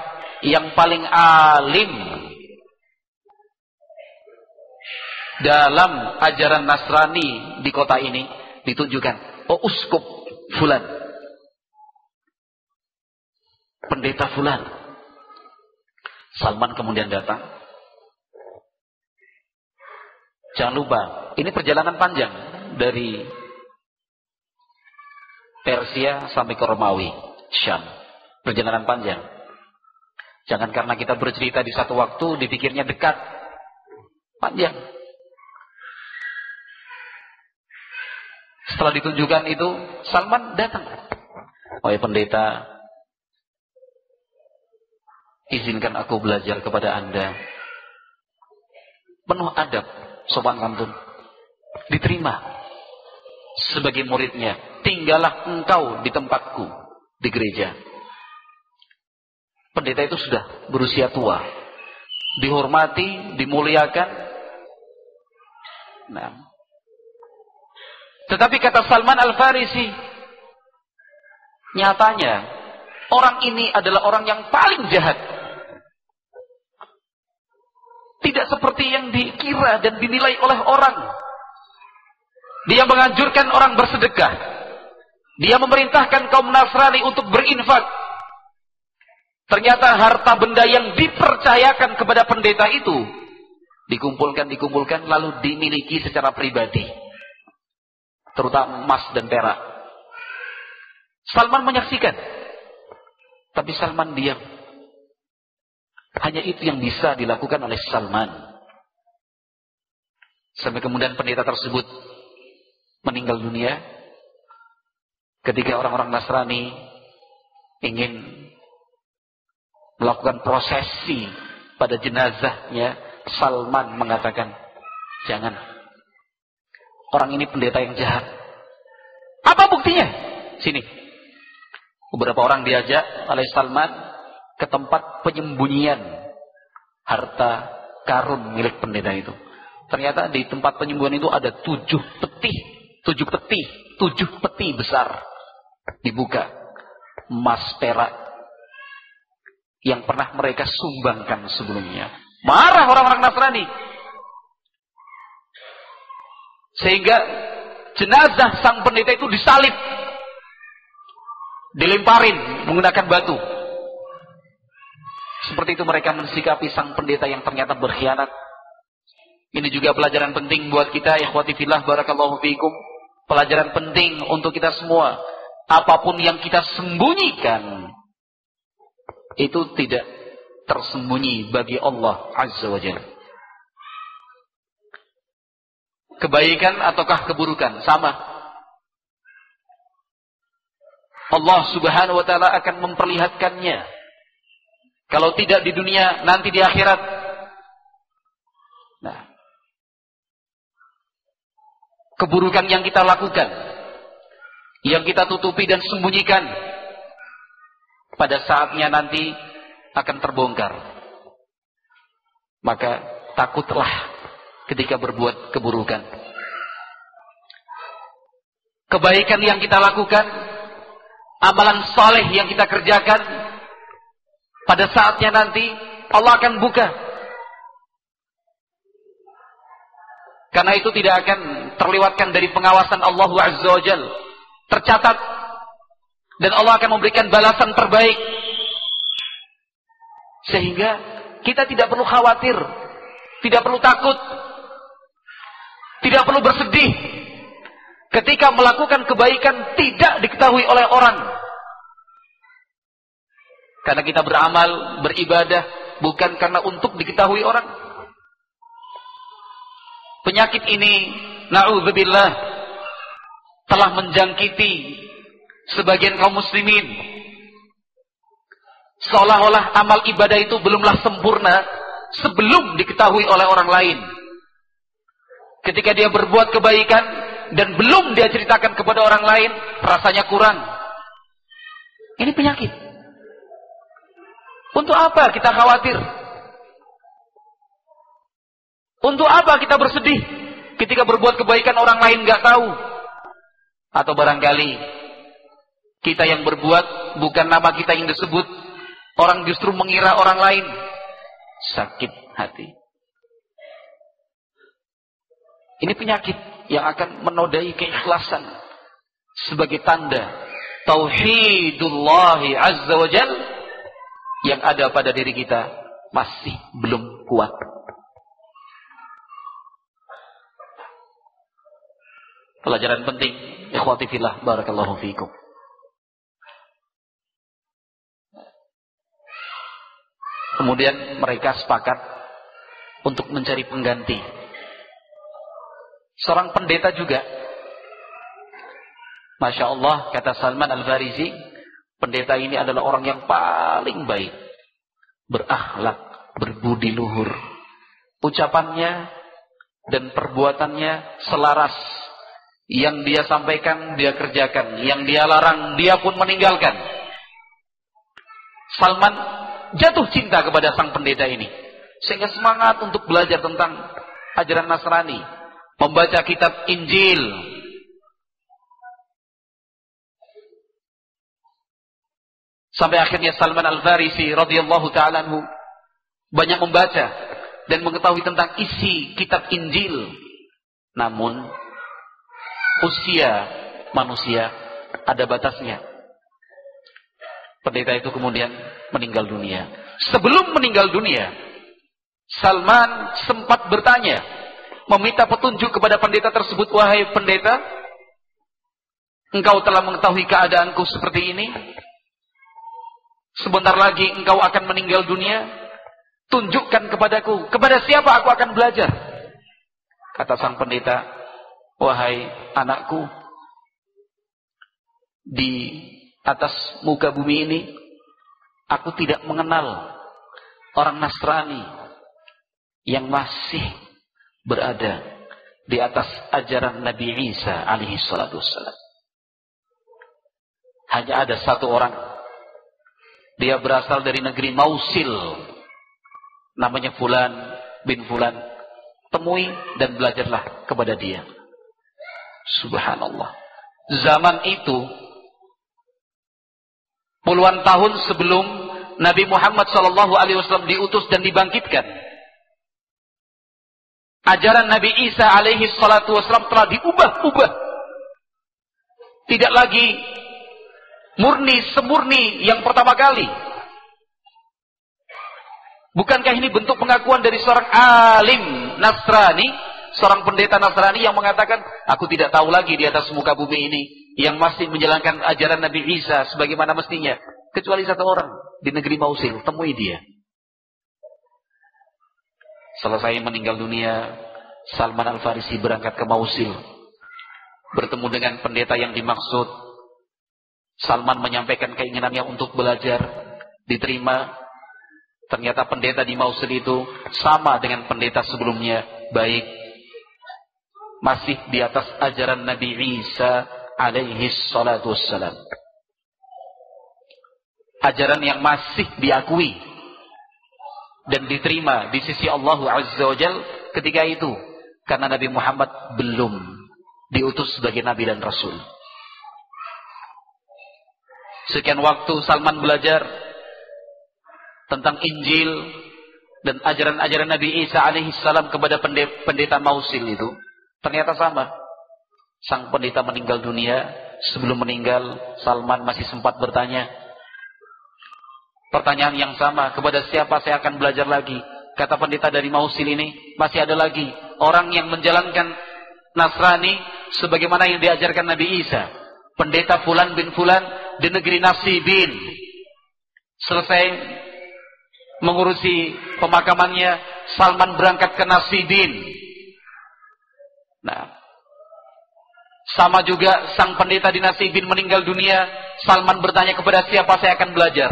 yang paling alim dalam ajaran Nasrani di kota ini? Ditunjukkan, oh uskup fulan. Pendeta fulan. Salman kemudian datang. Jangan lupa, ini perjalanan panjang dari Persia sampai ke Romawi, Syam. Perjalanan panjang. Jangan karena kita bercerita di satu waktu dipikirnya dekat. Panjang. Setelah ditunjukkan itu, Salman datang. Oh ya pendeta, izinkan aku belajar kepada anda. Penuh adab, sopan santun. Diterima sebagai muridnya. Tinggallah engkau di tempatku di gereja. Pendeta itu sudah berusia tua. Dihormati, dimuliakan. Nah. Tetapi kata Salman Al-Farisi, nyatanya orang ini adalah orang yang paling jahat. Tidak seperti yang dikira dan dinilai oleh orang. Dia menganjurkan orang bersedekah. Dia memerintahkan kaum Nasrani untuk berinfak. Ternyata harta benda yang dipercayakan kepada pendeta itu dikumpulkan, dikumpulkan, lalu dimiliki secara pribadi. Terutama emas dan perak. Salman menyaksikan. Tapi Salman diam. Hanya itu yang bisa dilakukan oleh Salman. Sampai kemudian pendeta tersebut meninggal dunia. Ketika orang-orang Nasrani ingin melakukan prosesi pada jenazahnya, Salman mengatakan, jangan. Orang ini pendeta yang jahat. Apa buktinya? Sini. Beberapa orang diajak oleh Salman ke tempat penyembunyian harta karun milik pendeta itu. Ternyata di tempat penyembunyian itu ada tujuh peti, tujuh peti, tujuh peti besar dibuka emas perak yang pernah mereka sumbangkan sebelumnya. Marah orang-orang Nasrani. Sehingga jenazah sang pendeta itu disalib. Dilemparin menggunakan batu. Seperti itu mereka mensikapi sang pendeta yang ternyata berkhianat. Ini juga pelajaran penting buat kita. Ikhwati fillah barakallahu fiikum. Pelajaran penting untuk kita semua. Apa pun yang kita sembunyikan. Itu tidak tersembunyi bagi Allah Azza wa Jalla. Kebaikan ataukah keburukan? Sama. Allah subhanahu wa ta'ala akan memperlihatkannya. Kalau tidak di dunia, nanti di akhirat. Nah. Keburukan yang kita lakukan. Yang kita tutupi dan sembunyikan. Pada saatnya nanti akan terbongkar. Maka takutlah ketika berbuat keburukan. Kebaikan yang kita lakukan, amalan soleh yang kita kerjakan, pada saatnya nanti Allah akan buka. Karena itu tidak akan terlewatkan dari pengawasan Allah Azza wa. Tercatat. Dan Allah akan memberikan balasan terbaik sehingga kita tidak perlu khawatir, tidak perlu takut, tidak perlu bersedih ketika melakukan kebaikan tidak diketahui oleh orang. Karena kita beramal, beribadah bukan karena untuk diketahui orang. Penyakit ini naudzubillah telah menjangkiti sebagian kaum muslimin Seolah-olah amal ibadah itu belumlah sempurna sebelum diketahui oleh orang lain. Ketika dia berbuat kebaikan dan belum dia ceritakan kepada orang lain, rasanya kurang. Ini penyakit. Untuk apa kita khawatir? Untuk apa kita bersedih ketika berbuat kebaikan orang lain nggak tahu? Atau barangkali kita yang berbuat bukan nama kita yang disebut, Orang justru mengira orang lain sakit hati. Ini penyakit yang akan menodai keikhlasan sebagai tanda tauhidullahi azza wa jal yang ada pada diri kita masih belum kuat. Pelajaran penting, ikhwati fillah, barakallahu fiikum. Kemudian mereka sepakat untuk mencari pengganti. Seorang pendeta juga. Masya Allah, kata Salman Al-Farisi, pendeta ini adalah orang yang paling baik. Berakhlak, berbudi luhur. Ucapannya dan perbuatannya selaras. Yang dia sampaikan, dia kerjakan. Yang dia larang, dia pun meninggalkan. Salman jatuh cinta kepada sang pendeta ini. Sehingga semangat untuk belajar tentang ajaran Nasrani. Membaca kitab Injil. Sampai akhirnya Salman Al-Farisi radhiyallahu taala banyak membaca dan mengetahui tentang isi kitab Injil. Namun usia manusia ada batasnya. Pendeta itu kemudian meninggal dunia. Sebelum meninggal dunia, Salman sempat bertanya, meminta petunjuk kepada pendeta tersebut, wahai pendeta, engkau telah mengetahui keadaanku seperti ini. Sebentar lagi engkau akan meninggal dunia. Tunjukkan kepadaku, kepada siapa aku akan belajar. Kata sang pendeta, wahai anakku, di atas muka bumi ini, aku tidak mengenal orang Nasrani yang masih berada di atas ajaran Nabi Isa alaihi salatu wassalam. Hanya ada satu orang. Dia berasal dari negeri Mausil. Namanya Fulan bin Fulan. Temui dan belajarlah kepada dia. Subhanallah. Zaman itu puluhan tahun sebelum Nabi Muhammad sallallahu alaihi wasallam diutus dan dibangkitkan. Ajaran Nabi Isa alaihi salatu wasallam telah diubah-ubah. Tidak lagi murni semurni yang pertama kali. Bukankah ini bentuk pengakuan dari seorang alim Nasrani, seorang pendeta Nasrani yang mengatakan, aku tidak tahu lagi di atas muka bumi ini yang masih menjalankan ajaran Nabi Isa sebagaimana mestinya, kecuali satu orang di negeri Mausil, temui dia. Selesai meninggal dunia, Salman Al-Farisi berangkat ke Mausil, bertemu dengan pendeta yang dimaksud Salman menyampaikan keinginannya untuk belajar, diterima. Ternyata pendeta di Mausil itu sama dengan pendeta sebelumnya, baik. Masih di atas ajaran Nabi Isa alaihi salatu wassalam. Ajaran yang masih diakui dan diterima di sisi Allah Azza wa Jal ketika itu. Karena Nabi Muhammad belum diutus sebagai Nabi dan Rasul. Sekian waktu Salman belajar tentang Injil dan ajaran-ajaran Nabi Isa alaihissalam kepada pendeta Mausil itu. Ternyata sama. Sang pendeta meninggal dunia. Sebelum meninggal, Salman masih sempat bertanya. Pertanyaan yang sama, kepada siapa saya akan belajar lagi? Kata pendeta dari Mausil ini, masih ada lagi. Orang yang menjalankan Nasrani sebagaimana yang diajarkan Nabi Isa. Pendeta Fulan bin Fulan di negeri Nasibin. Selesai mengurusi pemakamannya, Salman berangkat ke Nasibin. Nah, sama juga sang pendeta di Nasibin meninggal dunia, Salman bertanya kepada siapa saya akan belajar.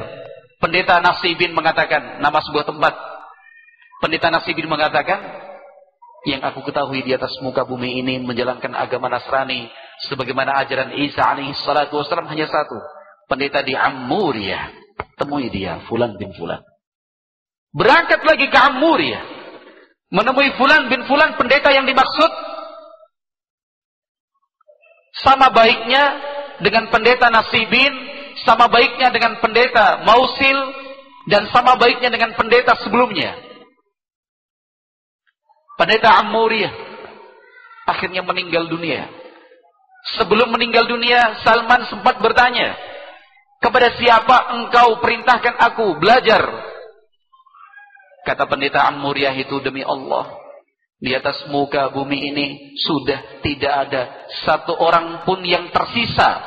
Pendeta Nasibin mengatakan, nama sebuah tempat. Pendeta Nasibin mengatakan, yang aku ketahui di atas muka bumi ini menjalankan agama Nasrani sebagaimana ajaran Isa alaihi salatu wasallam hanya satu pendeta di Ammuria. Temui dia, Fulan bin Fulan. Berangkat lagi ke Ammuria. Menemui Fulan bin Fulan, pendeta yang dimaksud. Sama baiknya dengan pendeta Nasibin, sama baiknya dengan pendeta Mausil, dan sama baiknya dengan pendeta sebelumnya. Pendeta Ammuria akhirnya meninggal dunia. Sebelum meninggal dunia, Salman sempat bertanya, kepada siapa engkau perintahkan aku belajar? Kata pendeta Amuriah itu demi Allah. Di atas muka bumi ini sudah tidak ada satu orang pun yang tersisa.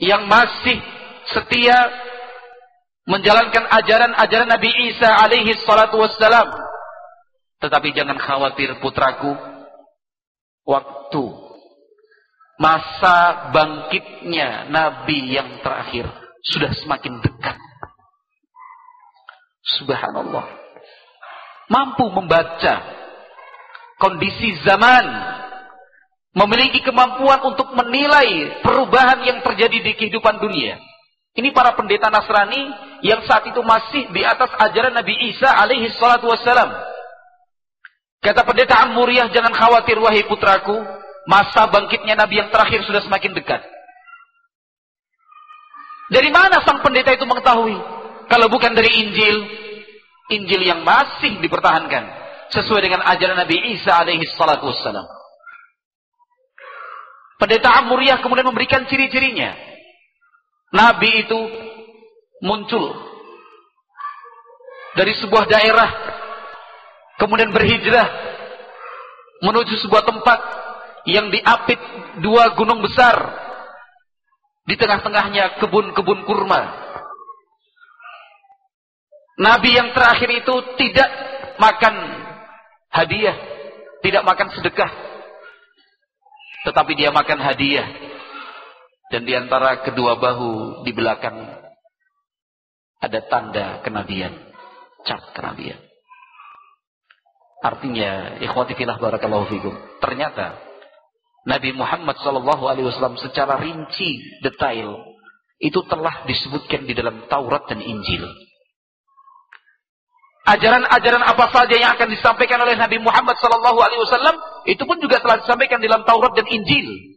Yang masih setia menjalankan ajaran-ajaran Nabi Isa alaihi salatu wassalam. Tetapi jangan khawatir putraku. Waktu masa bangkitnya Nabi yang terakhir sudah semakin dekat. Subhanallah. Mampu membaca kondisi zaman. Memiliki kemampuan untuk menilai perubahan yang terjadi di kehidupan dunia. Ini para pendeta Nasrani yang saat itu masih di atas ajaran Nabi Isa alaihi salatu wassalam. Kata pendeta Amuriah, jangan khawatir wahai putraku masa bangkitnya Nabi yang terakhir sudah semakin dekat. Dari mana sang pendeta itu mengetahui? Kalau bukan dari Injil, Injil yang masih dipertahankan sesuai dengan ajaran Nabi Isa alaihi salatu wassalam. Pendeta Amuriah kemudian memberikan ciri-cirinya. Nabi itu muncul dari sebuah daerah kemudian berhijrah menuju sebuah tempat yang diapit dua gunung besar. Di tengah-tengahnya kebun-kebun kurma. Nabi yang terakhir itu tidak makan hadiah. tidak makan sedekah. Tetapi dia makan hadiah. Dan di antara kedua bahu di belakang ada tanda kenabian. Cap kenabian. Artinya, ikhwati filah barakallahu fikum. Ternyata Nabi Muhammad wasallam secara rinci, detail itu telah disebutkan di dalam Taurat dan Injil. Ajaran-ajaran apa saja yang akan disampaikan oleh Nabi Muhammad wasallam itu pun juga telah disampaikan di dalam Taurat dan Injil.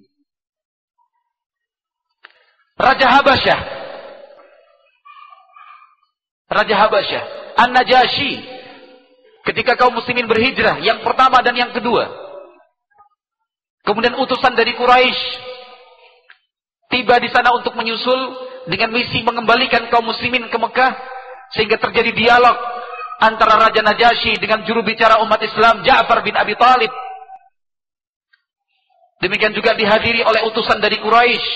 Raja Habasyah Raja Habasyah An-Najashi ketika kaum muslimin berhijrah yang pertama dan yang kedua kemudian utusan dari Quraisy tiba di sana untuk menyusul dengan misi mengembalikan kaum muslimin ke Mekah sehingga terjadi dialog antara Raja Najasyi dengan juru bicara umat Islam Ja'far bin Abi Talib. Demikian juga dihadiri oleh utusan dari Quraisy.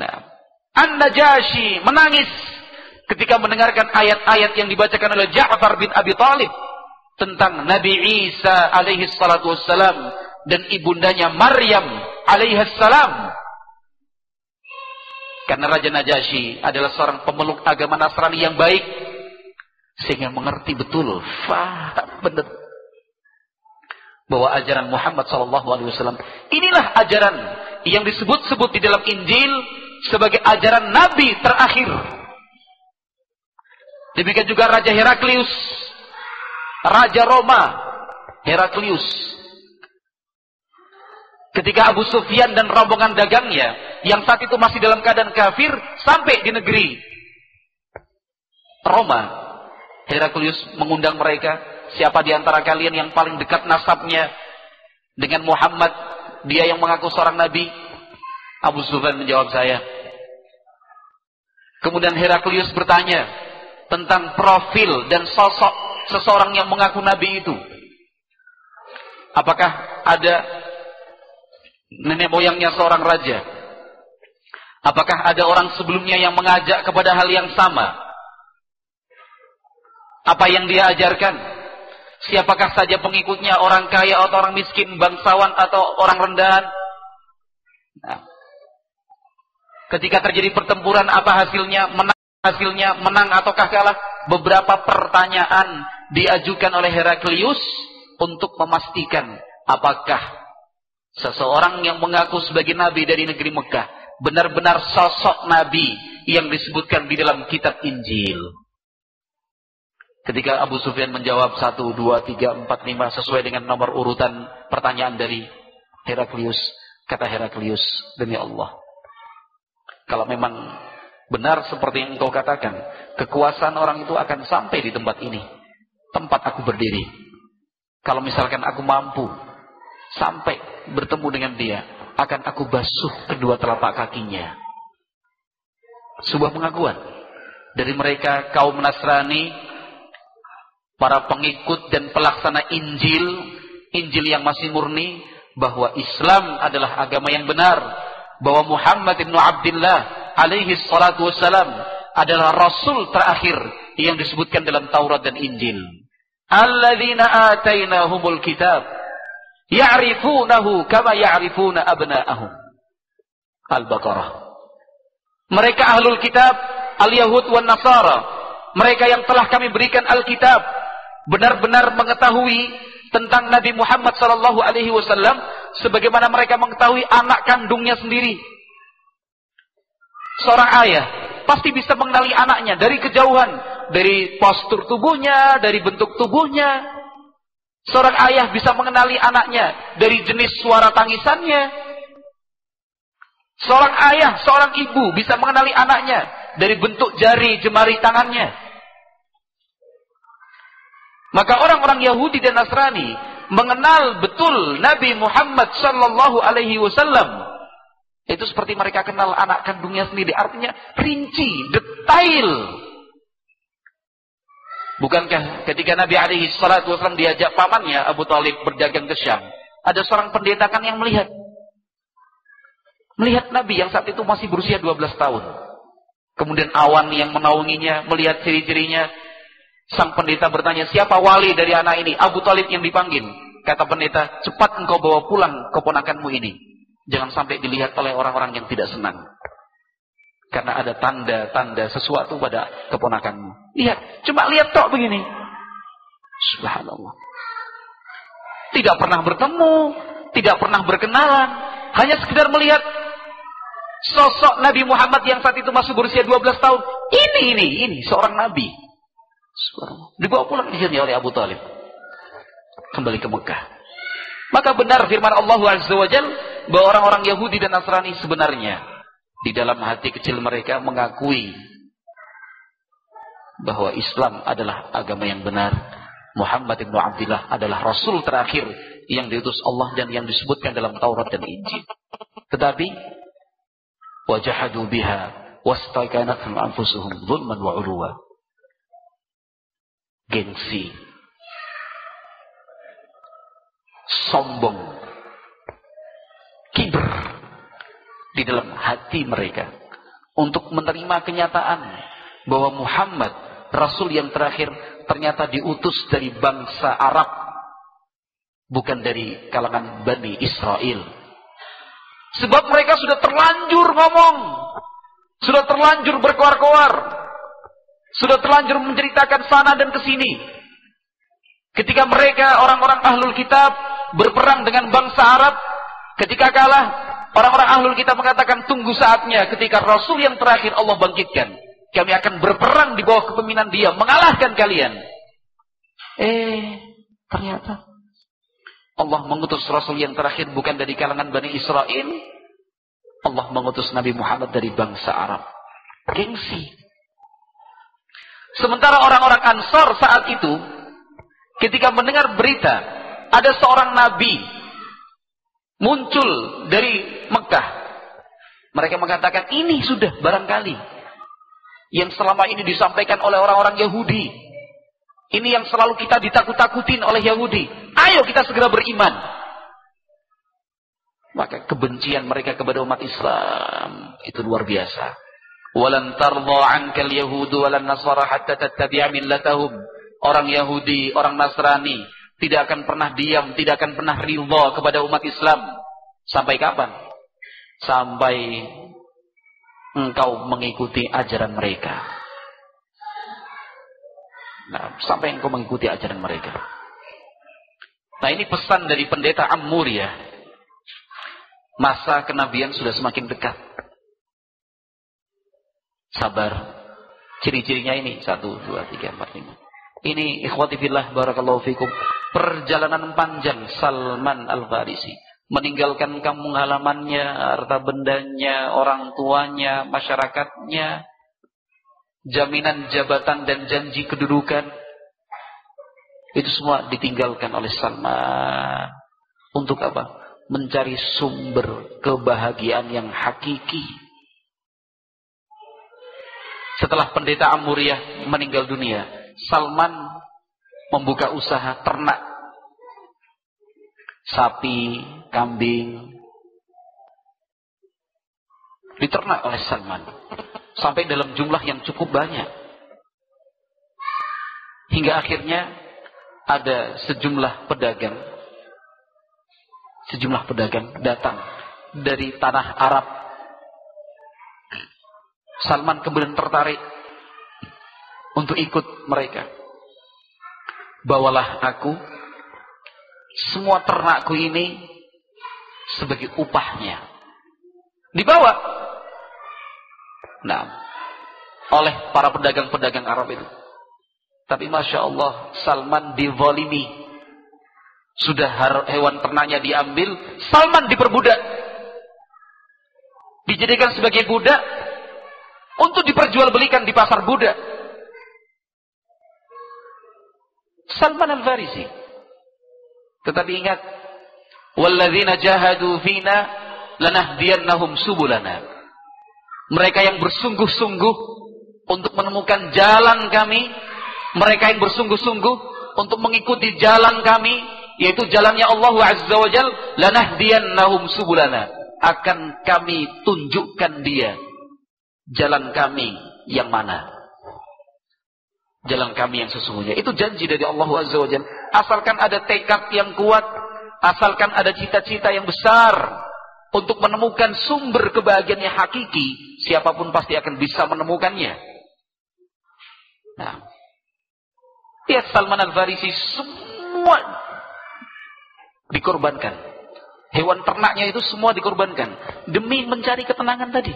Nah, An-Najasyi menangis ketika mendengarkan ayat-ayat yang dibacakan oleh Ja'far bin Abi Talib tentang Nabi Isa alaihi salatu wassalam dan ibundanya Maryam alaihi salam. Karena Raja Najasyi adalah seorang pemeluk agama Nasrani yang baik sehingga mengerti betul, faham benar bahwa ajaran Muhammad wasallam inilah ajaran yang disebut-sebut di dalam Injil sebagai ajaran nabi terakhir. Demikian juga Raja Heraklius, Raja Roma, Heraklius. Ketika Abu Sufyan dan rombongan dagangnya yang saat itu masih dalam keadaan kafir sampai di negeri Roma, Heraklius mengundang mereka, siapa di antara kalian yang paling dekat nasabnya dengan Muhammad, dia yang mengaku seorang nabi? Abu Sufyan menjawab saya. Kemudian Heraklius bertanya tentang profil dan sosok seseorang yang mengaku nabi itu. Apakah ada nenek moyangnya seorang raja? Apakah ada orang sebelumnya yang mengajak kepada hal yang sama? Apa yang dia ajarkan? Siapakah saja pengikutnya? Orang kaya atau orang miskin, bangsawan atau orang rendahan? Nah. Ketika terjadi pertempuran, apa hasilnya? Menang hasilnya, menang ataukah kalah? Beberapa pertanyaan diajukan oleh Heraklius untuk memastikan apakah seseorang yang mengaku sebagai nabi dari negeri Mekah benar-benar sosok nabi yang disebutkan di dalam kitab Injil. Ketika Abu Sufyan menjawab satu, dua, tiga, empat, lima sesuai dengan nomor urutan pertanyaan dari Heraklius, kata Heraklius, demi Allah. Kalau memang benar seperti yang engkau katakan, kekuasaan orang itu akan sampai di tempat ini, tempat aku berdiri. Kalau misalkan aku mampu sampai bertemu dengan dia, akan aku basuh kedua telapak kakinya. Sebuah pengakuan dari mereka kaum Nasrani para pengikut dan pelaksana Injil, Injil yang masih murni, bahwa Islam adalah agama yang benar, bahwa Muhammad ibn Abdullah alaihi salatu wassalam adalah Rasul terakhir yang disebutkan dalam Taurat dan Injil. Alladzina atainahumul kitab ya'rifunahu kama ya'rifuna abna'ahum. Al-Baqarah. Mereka ahlul kitab, al-Yahud wan Nasara. Mereka yang telah kami berikan Alkitab benar-benar mengetahui tentang Nabi Muhammad sallallahu alaihi wasallam sebagaimana mereka mengetahui anak kandungnya sendiri. Seorang ayah pasti bisa mengenali anaknya dari kejauhan, dari postur tubuhnya, dari bentuk tubuhnya. Seorang ayah bisa mengenali anaknya dari jenis suara tangisannya. Seorang ayah, seorang ibu bisa mengenali anaknya dari bentuk jari jemari tangannya. Maka orang-orang Yahudi dan Nasrani mengenal betul Nabi Muhammad sallallahu alaihi wasallam. Itu seperti mereka kenal anak kandungnya sendiri. Artinya rinci, detail. Bukankah ketika Nabi alaihi salatu wasallam diajak pamannya Abu Talib berdagang ke Syam. Ada seorang pendeta kan yang melihat. Melihat Nabi yang saat itu masih berusia 12 tahun. Kemudian awan yang menaunginya, melihat ciri-cirinya, Sang pendeta bertanya, siapa wali dari anak ini? Abu Talib yang dipanggil. kata pendeta, cepat engkau bawa pulang keponakanmu ini. Jangan sampai dilihat oleh orang-orang yang tidak senang. Karena ada tanda-tanda sesuatu pada keponakanmu. Lihat, cuma lihat tok begini. Subhanallah. Tidak pernah bertemu, tidak pernah berkenalan, hanya sekedar melihat sosok Nabi Muhammad yang saat itu masih berusia 12 tahun. Ini, ini, ini, seorang Nabi. Dibawa pulang di sini oleh Abu Talib. Kembali ke Mekah. Maka benar firman Allah Azza wa Jal bahwa orang-orang Yahudi dan Nasrani sebenarnya di dalam hati kecil mereka mengakui bahwa Islam adalah agama yang benar. Muhammad ibn Abdullah adalah Rasul terakhir yang diutus Allah dan yang disebutkan dalam Taurat dan Injil. Tetapi wajahadu biha wastaqanathum anfusuhum zulman wa urwa. Gengsi. Sombong. Di dalam hati mereka untuk menerima kenyataan bahwa Muhammad Rasul yang terakhir ternyata diutus dari bangsa Arab bukan dari kalangan Bani Israel Sebab mereka sudah terlanjur ngomong. Sudah terlanjur berkoar-koar. Sudah terlanjur menceritakan sana dan ke sini. Ketika mereka orang-orang ahlul kitab berperang dengan bangsa Arab. Ketika kalah, orang-orang ahlul kitab mengatakan tunggu saatnya ketika Rasul yang terakhir Allah bangkitkan. Kami akan berperang di bawah kepemimpinan dia. Mengalahkan kalian. Eh, ternyata Allah mengutus Rasul yang terakhir bukan dari kalangan Bani Israel. Allah mengutus Nabi Muhammad dari bangsa Arab. Gengsi. Sementara orang-orang Ansor saat itu, ketika mendengar berita, ada seorang Nabi muncul dari Mekah. Mereka mengatakan, ini sudah barangkali. Yang selama ini disampaikan oleh orang-orang Yahudi. Ini yang selalu kita ditakut-takutin oleh Yahudi. Ayo kita segera beriman. Maka kebencian mereka kepada umat Islam itu luar biasa. Walan tardha 'ankal yahudu walan nasara hatta tattabi'a. Orang Yahudi, orang Nasrani tidak akan pernah diam, tidak akan pernah ridha kepada umat Islam. Sampai kapan? Sampai engkau mengikuti ajaran mereka. Nah, sampai engkau mengikuti ajaran mereka. Nah ini pesan dari pendeta Ammur ya. Masa kenabian sudah semakin dekat. Sabar. Ciri-cirinya ini. Satu, dua, tiga, empat, lima. Ini ikhwati barakallahu fikum. Perjalanan panjang Salman Al-Farisi. Meninggalkan kampung halamannya, harta bendanya, orang tuanya, masyarakatnya jaminan jabatan dan janji kedudukan itu semua ditinggalkan oleh Salman untuk apa? Mencari sumber kebahagiaan yang hakiki. Setelah pendeta Amuriah meninggal dunia, Salman membuka usaha ternak sapi, kambing diternak oleh Salman sampai dalam jumlah yang cukup banyak. Hingga akhirnya ada sejumlah pedagang sejumlah pedagang datang dari tanah Arab. Salman kemudian tertarik untuk ikut mereka. Bawalah aku semua ternakku ini sebagai upahnya. Dibawa Nah, oleh para pedagang-pedagang Arab itu. Tapi Masya Allah, Salman divolimi. Sudah hewan ternaknya diambil, Salman diperbudak. Dijadikan sebagai budak untuk diperjualbelikan di pasar budak. Salman Al-Farisi. Tetapi ingat, "Walladzina jahadu fina lanahdiyannahum subulana." Mereka yang bersungguh-sungguh untuk menemukan jalan kami, mereka yang bersungguh-sungguh untuk mengikuti jalan kami, yaitu jalannya Allah Azza wa Jal, lanahdiyannahum subulana. Akan kami tunjukkan dia jalan kami yang mana. Jalan kami yang sesungguhnya. Itu janji dari Allah Azza wa Jalla. Asalkan ada tekad yang kuat, asalkan ada cita-cita yang besar untuk menemukan sumber kebahagiaan yang hakiki, siapa pun pasti akan bisa menemukannya. Nah, lihat Salman Al-Farisi semua dikorbankan. Hewan ternaknya itu semua dikorbankan demi mencari ketenangan tadi.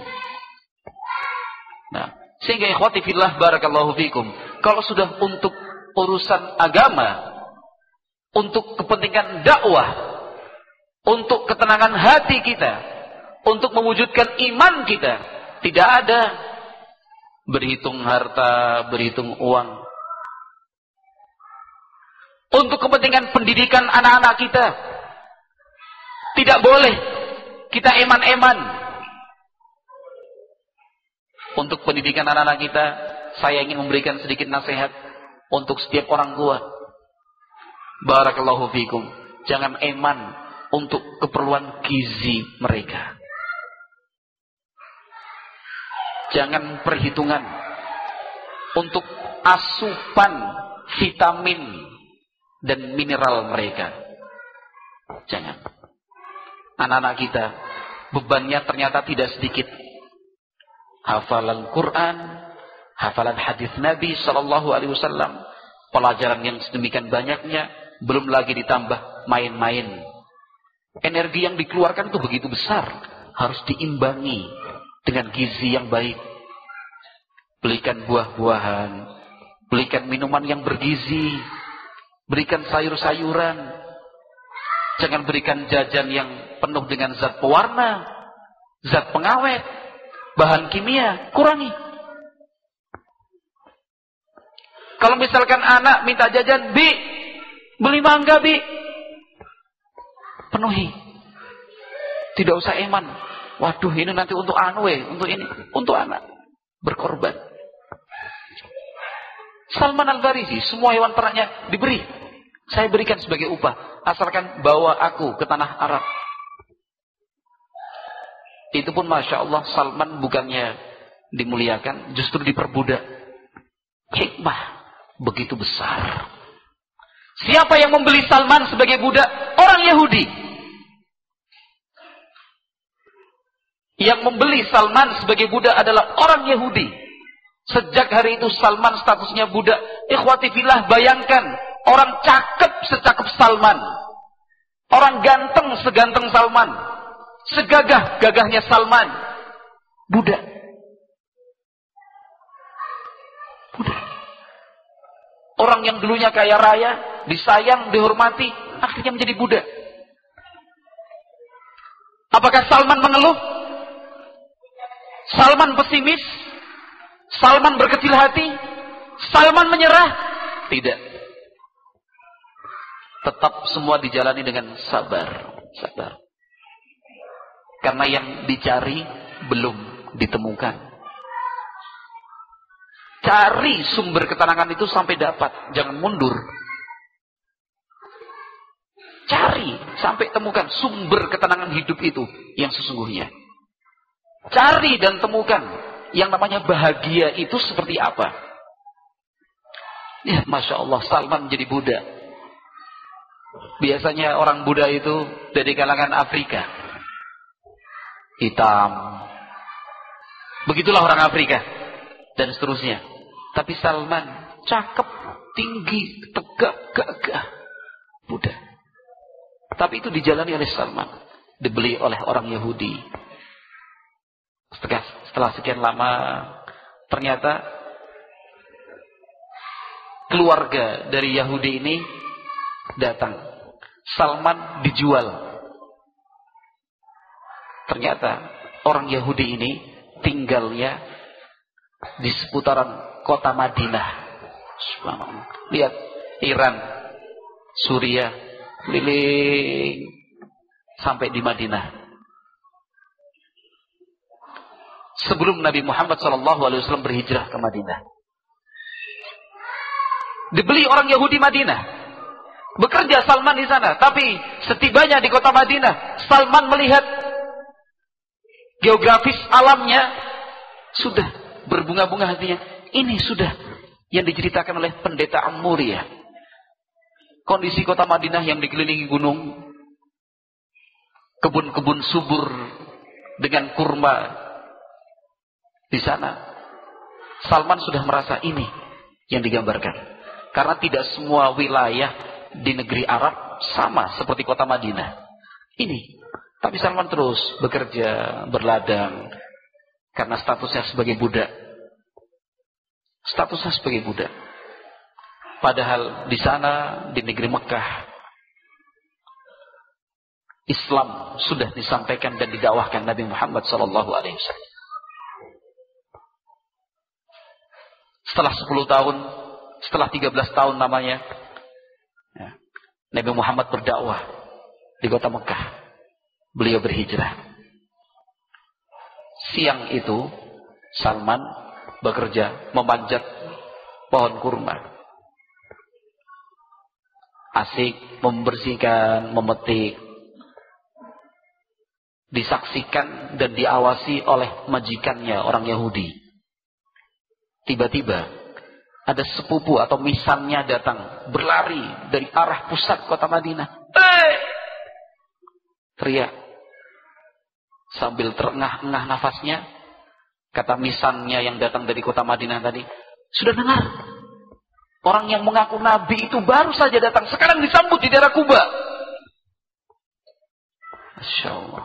Nah, sehingga ikhwati fillah barakallahu fikum. Kalau sudah untuk urusan agama, untuk kepentingan dakwah, untuk ketenangan hati kita, untuk mewujudkan iman kita, tidak ada berhitung harta, berhitung uang. Untuk kepentingan pendidikan anak-anak kita, tidak boleh kita eman-eman untuk pendidikan anak-anak kita, saya ingin memberikan sedikit nasihat untuk setiap orang tua. Barakallahu fikum. Jangan eman untuk keperluan gizi mereka. Jangan perhitungan untuk asupan vitamin dan mineral mereka. Jangan. Anak-anak kita bebannya ternyata tidak sedikit hafalan Quran, hafalan hadis Nabi Shallallahu Alaihi Wasallam, pelajaran yang sedemikian banyaknya, belum lagi ditambah main-main. Energi yang dikeluarkan itu begitu besar, harus diimbangi dengan gizi yang baik. Belikan buah-buahan, belikan minuman yang bergizi, berikan sayur-sayuran. Jangan berikan jajan yang penuh dengan zat pewarna, zat pengawet, bahan kimia, kurangi. Kalau misalkan anak minta jajan, Bi, beli mangga, Bi. Penuhi. Tidak usah eman. Waduh, ini nanti untuk eh, untuk ini, untuk anak. Berkorban. Salman Al-Farisi, semua hewan ternaknya diberi. Saya berikan sebagai upah. Asalkan bawa aku ke tanah Arab. Itu pun Masya Allah Salman bukannya dimuliakan, justru diperbudak. Hikmah begitu besar. Siapa yang membeli Salman sebagai budak? Orang Yahudi. Yang membeli Salman sebagai budak adalah orang Yahudi. Sejak hari itu Salman statusnya budak. Ikhwati filah bayangkan. Orang cakep secakep Salman. Orang ganteng seganteng Salman segagah-gagahnya Salman. Buddha. Orang yang dulunya kaya raya, disayang, dihormati, akhirnya menjadi Buddha. Apakah Salman mengeluh? Salman pesimis? Salman berkecil hati? Salman menyerah? Tidak. Tetap semua dijalani dengan sabar. Sabar. Karena yang dicari belum ditemukan. Cari sumber ketenangan itu sampai dapat. Jangan mundur. Cari sampai temukan sumber ketenangan hidup itu yang sesungguhnya. Cari dan temukan yang namanya bahagia itu seperti apa. Ya, Masya Allah, Salman menjadi Buddha. Biasanya orang Buddha itu dari kalangan Afrika hitam. Begitulah orang Afrika dan seterusnya. Tapi Salman cakep, tinggi, tegak, gagah, Buddha. Tapi itu dijalani oleh Salman, dibeli oleh orang Yahudi. Setelah, setelah sekian lama, ternyata keluarga dari Yahudi ini datang. Salman dijual Ternyata orang Yahudi ini tinggalnya di seputaran kota Madinah. Lihat Iran, Suriah, keliling sampai di Madinah. Sebelum Nabi Muhammad SAW berhijrah ke Madinah. Dibeli orang Yahudi Madinah. Bekerja Salman di sana. Tapi setibanya di kota Madinah, Salman melihat geografis alamnya sudah berbunga-bunga hatinya. Ini sudah yang diceritakan oleh pendeta Amuria. Kondisi kota Madinah yang dikelilingi gunung, kebun-kebun subur dengan kurma di sana. Salman sudah merasa ini yang digambarkan. Karena tidak semua wilayah di negeri Arab sama seperti kota Madinah. Ini. Tapi Salman terus bekerja, berladang. Karena statusnya sebagai budak. Statusnya sebagai budak. Padahal di sana, di negeri Mekah, Islam sudah disampaikan dan didakwahkan Nabi Muhammad Sallallahu Alaihi Wasallam. Setelah 10 tahun, setelah 13 tahun namanya, ya, Nabi Muhammad berdakwah di kota Mekah. Beliau berhijrah. Siang itu, Salman bekerja memanjat pohon kurma. Asik membersihkan, memetik. Disaksikan dan diawasi oleh majikannya orang Yahudi. Tiba-tiba ada sepupu atau misannya datang berlari dari arah pusat kota Madinah. Eh! Teriak sambil terengah-engah nafasnya. Kata misannya yang datang dari kota Madinah tadi, sudah dengar? Orang yang mengaku nabi itu baru saja datang, sekarang disambut di daerah Kuba. Masya Allah.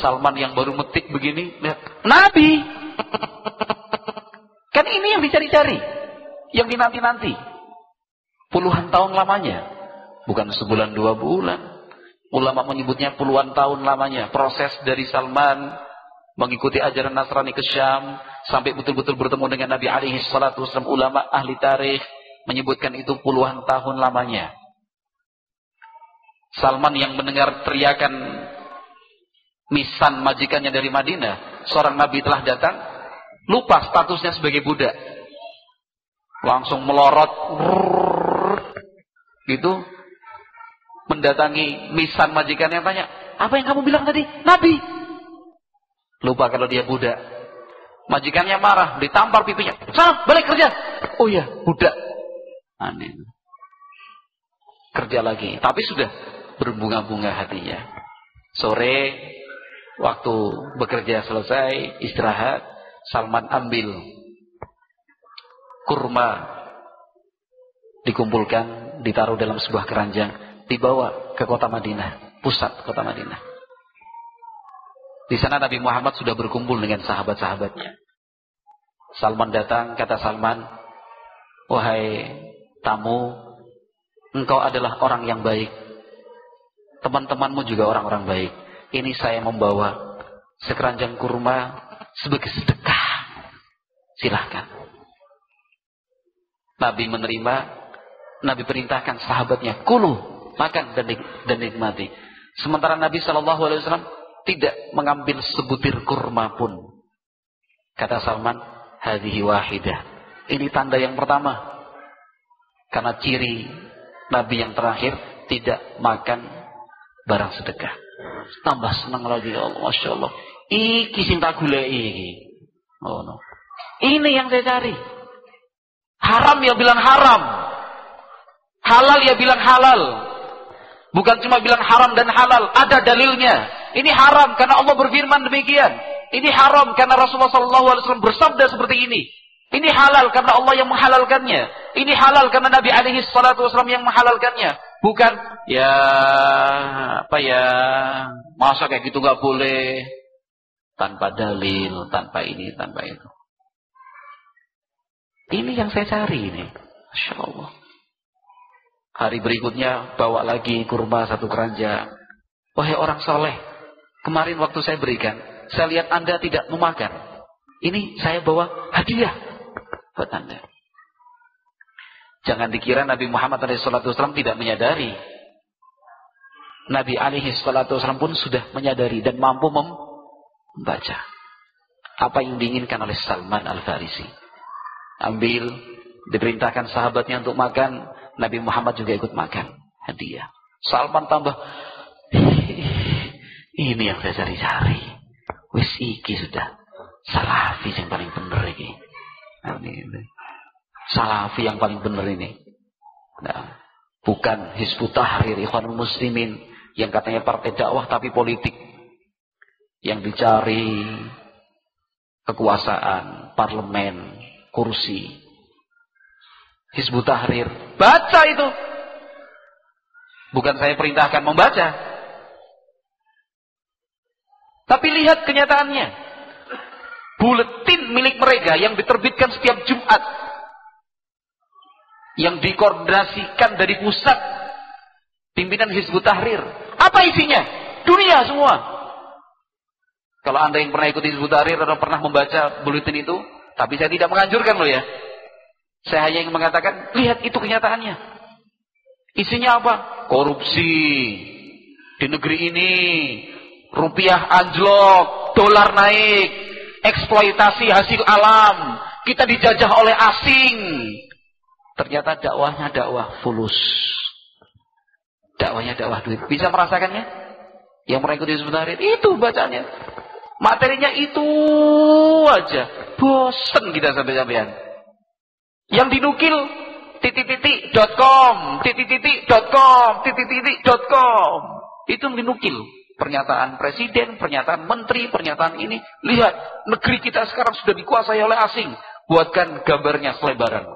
Salman yang baru metik begini, lihat, nabi. Kan ini yang dicari-cari. Yang dinanti-nanti. Puluhan tahun lamanya. Bukan sebulan dua bulan. Ulama menyebutnya puluhan tahun lamanya. Proses dari Salman mengikuti ajaran Nasrani ke Syam sampai betul-betul bertemu dengan Nabi alaihi salatu wasallam ulama ahli tarikh menyebutkan itu puluhan tahun lamanya. Salman yang mendengar teriakan misan majikannya dari Madinah, seorang nabi telah datang, Lupa statusnya sebagai budak. Langsung melorot. Gitu. Mendatangi misan majikan yang tanya. Apa yang kamu bilang tadi? Nabi. Lupa kalau dia budak. Majikannya marah. Ditampar pipinya. Sana balik kerja. Oh iya budak. Aneh. Kerja lagi. Tapi sudah berbunga-bunga hatinya. Sore waktu bekerja selesai istirahat Salman ambil kurma dikumpulkan, ditaruh dalam sebuah keranjang, dibawa ke kota Madinah, pusat kota Madinah. Di sana Nabi Muhammad sudah berkumpul dengan sahabat-sahabatnya. Salman datang, kata Salman, "Wahai tamu, engkau adalah orang yang baik. Teman-temanmu juga orang-orang baik. Ini saya membawa sekeranjang kurma sebagai sedekah. Silahkan. Nabi menerima, Nabi perintahkan sahabatnya, kulu, makan dan, dan nikmati. Sementara Nabi Shallallahu Alaihi Wasallam tidak mengambil sebutir kurma pun. Kata Salman, hadhihi wahidah. Ini tanda yang pertama. Karena ciri Nabi yang terakhir tidak makan barang sedekah. Tambah senang lagi ya Allah, Masya Allah. Iki sing tak iki. Oh no. Ini yang saya cari. Haram ya bilang haram. Halal ya bilang halal. Bukan cuma bilang haram dan halal, ada dalilnya. Ini haram karena Allah berfirman demikian. Ini haram karena Rasulullah SAW bersabda seperti ini. Ini halal karena Allah yang menghalalkannya. Ini halal karena Nabi alaihi salatu wasallam yang menghalalkannya. Bukan ya apa ya masa kayak gitu nggak boleh tanpa dalil, tanpa ini, tanpa itu. Ini yang saya cari ini. Masya Allah. Hari berikutnya bawa lagi kurma satu keranjang. Wahai orang soleh, kemarin waktu saya berikan, saya lihat anda tidak memakan. Ini saya bawa hadiah buat anda. Jangan dikira Nabi Muhammad SAW tidak menyadari. Nabi alaihi wasallam pun sudah menyadari dan mampu mem membaca. Apa yang diinginkan oleh Salman Al-Farisi. Ambil, diperintahkan sahabatnya untuk makan, Nabi Muhammad juga ikut makan. Hadiah. Salman tambah, ini yang saya cari-cari. Wis iki sudah. Salafi yang paling benar ini. Salafi yang paling benar ini. Nah, bukan Hizbut Tahrir, Ikhwanul Muslimin yang katanya partai dakwah tapi politik. Yang dicari kekuasaan, parlemen, kursi. Hizbut Tahrir. Baca itu. Bukan saya perintahkan membaca. Tapi lihat kenyataannya. Buletin milik mereka yang diterbitkan setiap Jumat. Yang dikoordinasikan dari pusat. Pimpinan Hizbut Tahrir. Apa isinya? Dunia semua. Kalau anda yang pernah ikut Hizbut Tahrir atau pernah membaca buletin itu. Tapi saya tidak menganjurkan loh ya. Saya hanya ingin mengatakan, lihat itu kenyataannya. Isinya apa? Korupsi. Di negeri ini rupiah anjlok, dolar naik, eksploitasi hasil alam, kita dijajah oleh asing. Ternyata dakwahnya dakwah fulus. Dakwahnya dakwah duit. Bisa merasakannya? Yang mengikuti sebentar itu bacanya. Materinya itu aja. Bosen kita sampai-sampean. Yang dinukil titik-titik.com, titik-titik.com, titik-titik.com. Itu dinukil pernyataan presiden, pernyataan menteri, pernyataan ini. Lihat, negeri kita sekarang sudah dikuasai oleh asing. Buatkan gambarnya selebaran.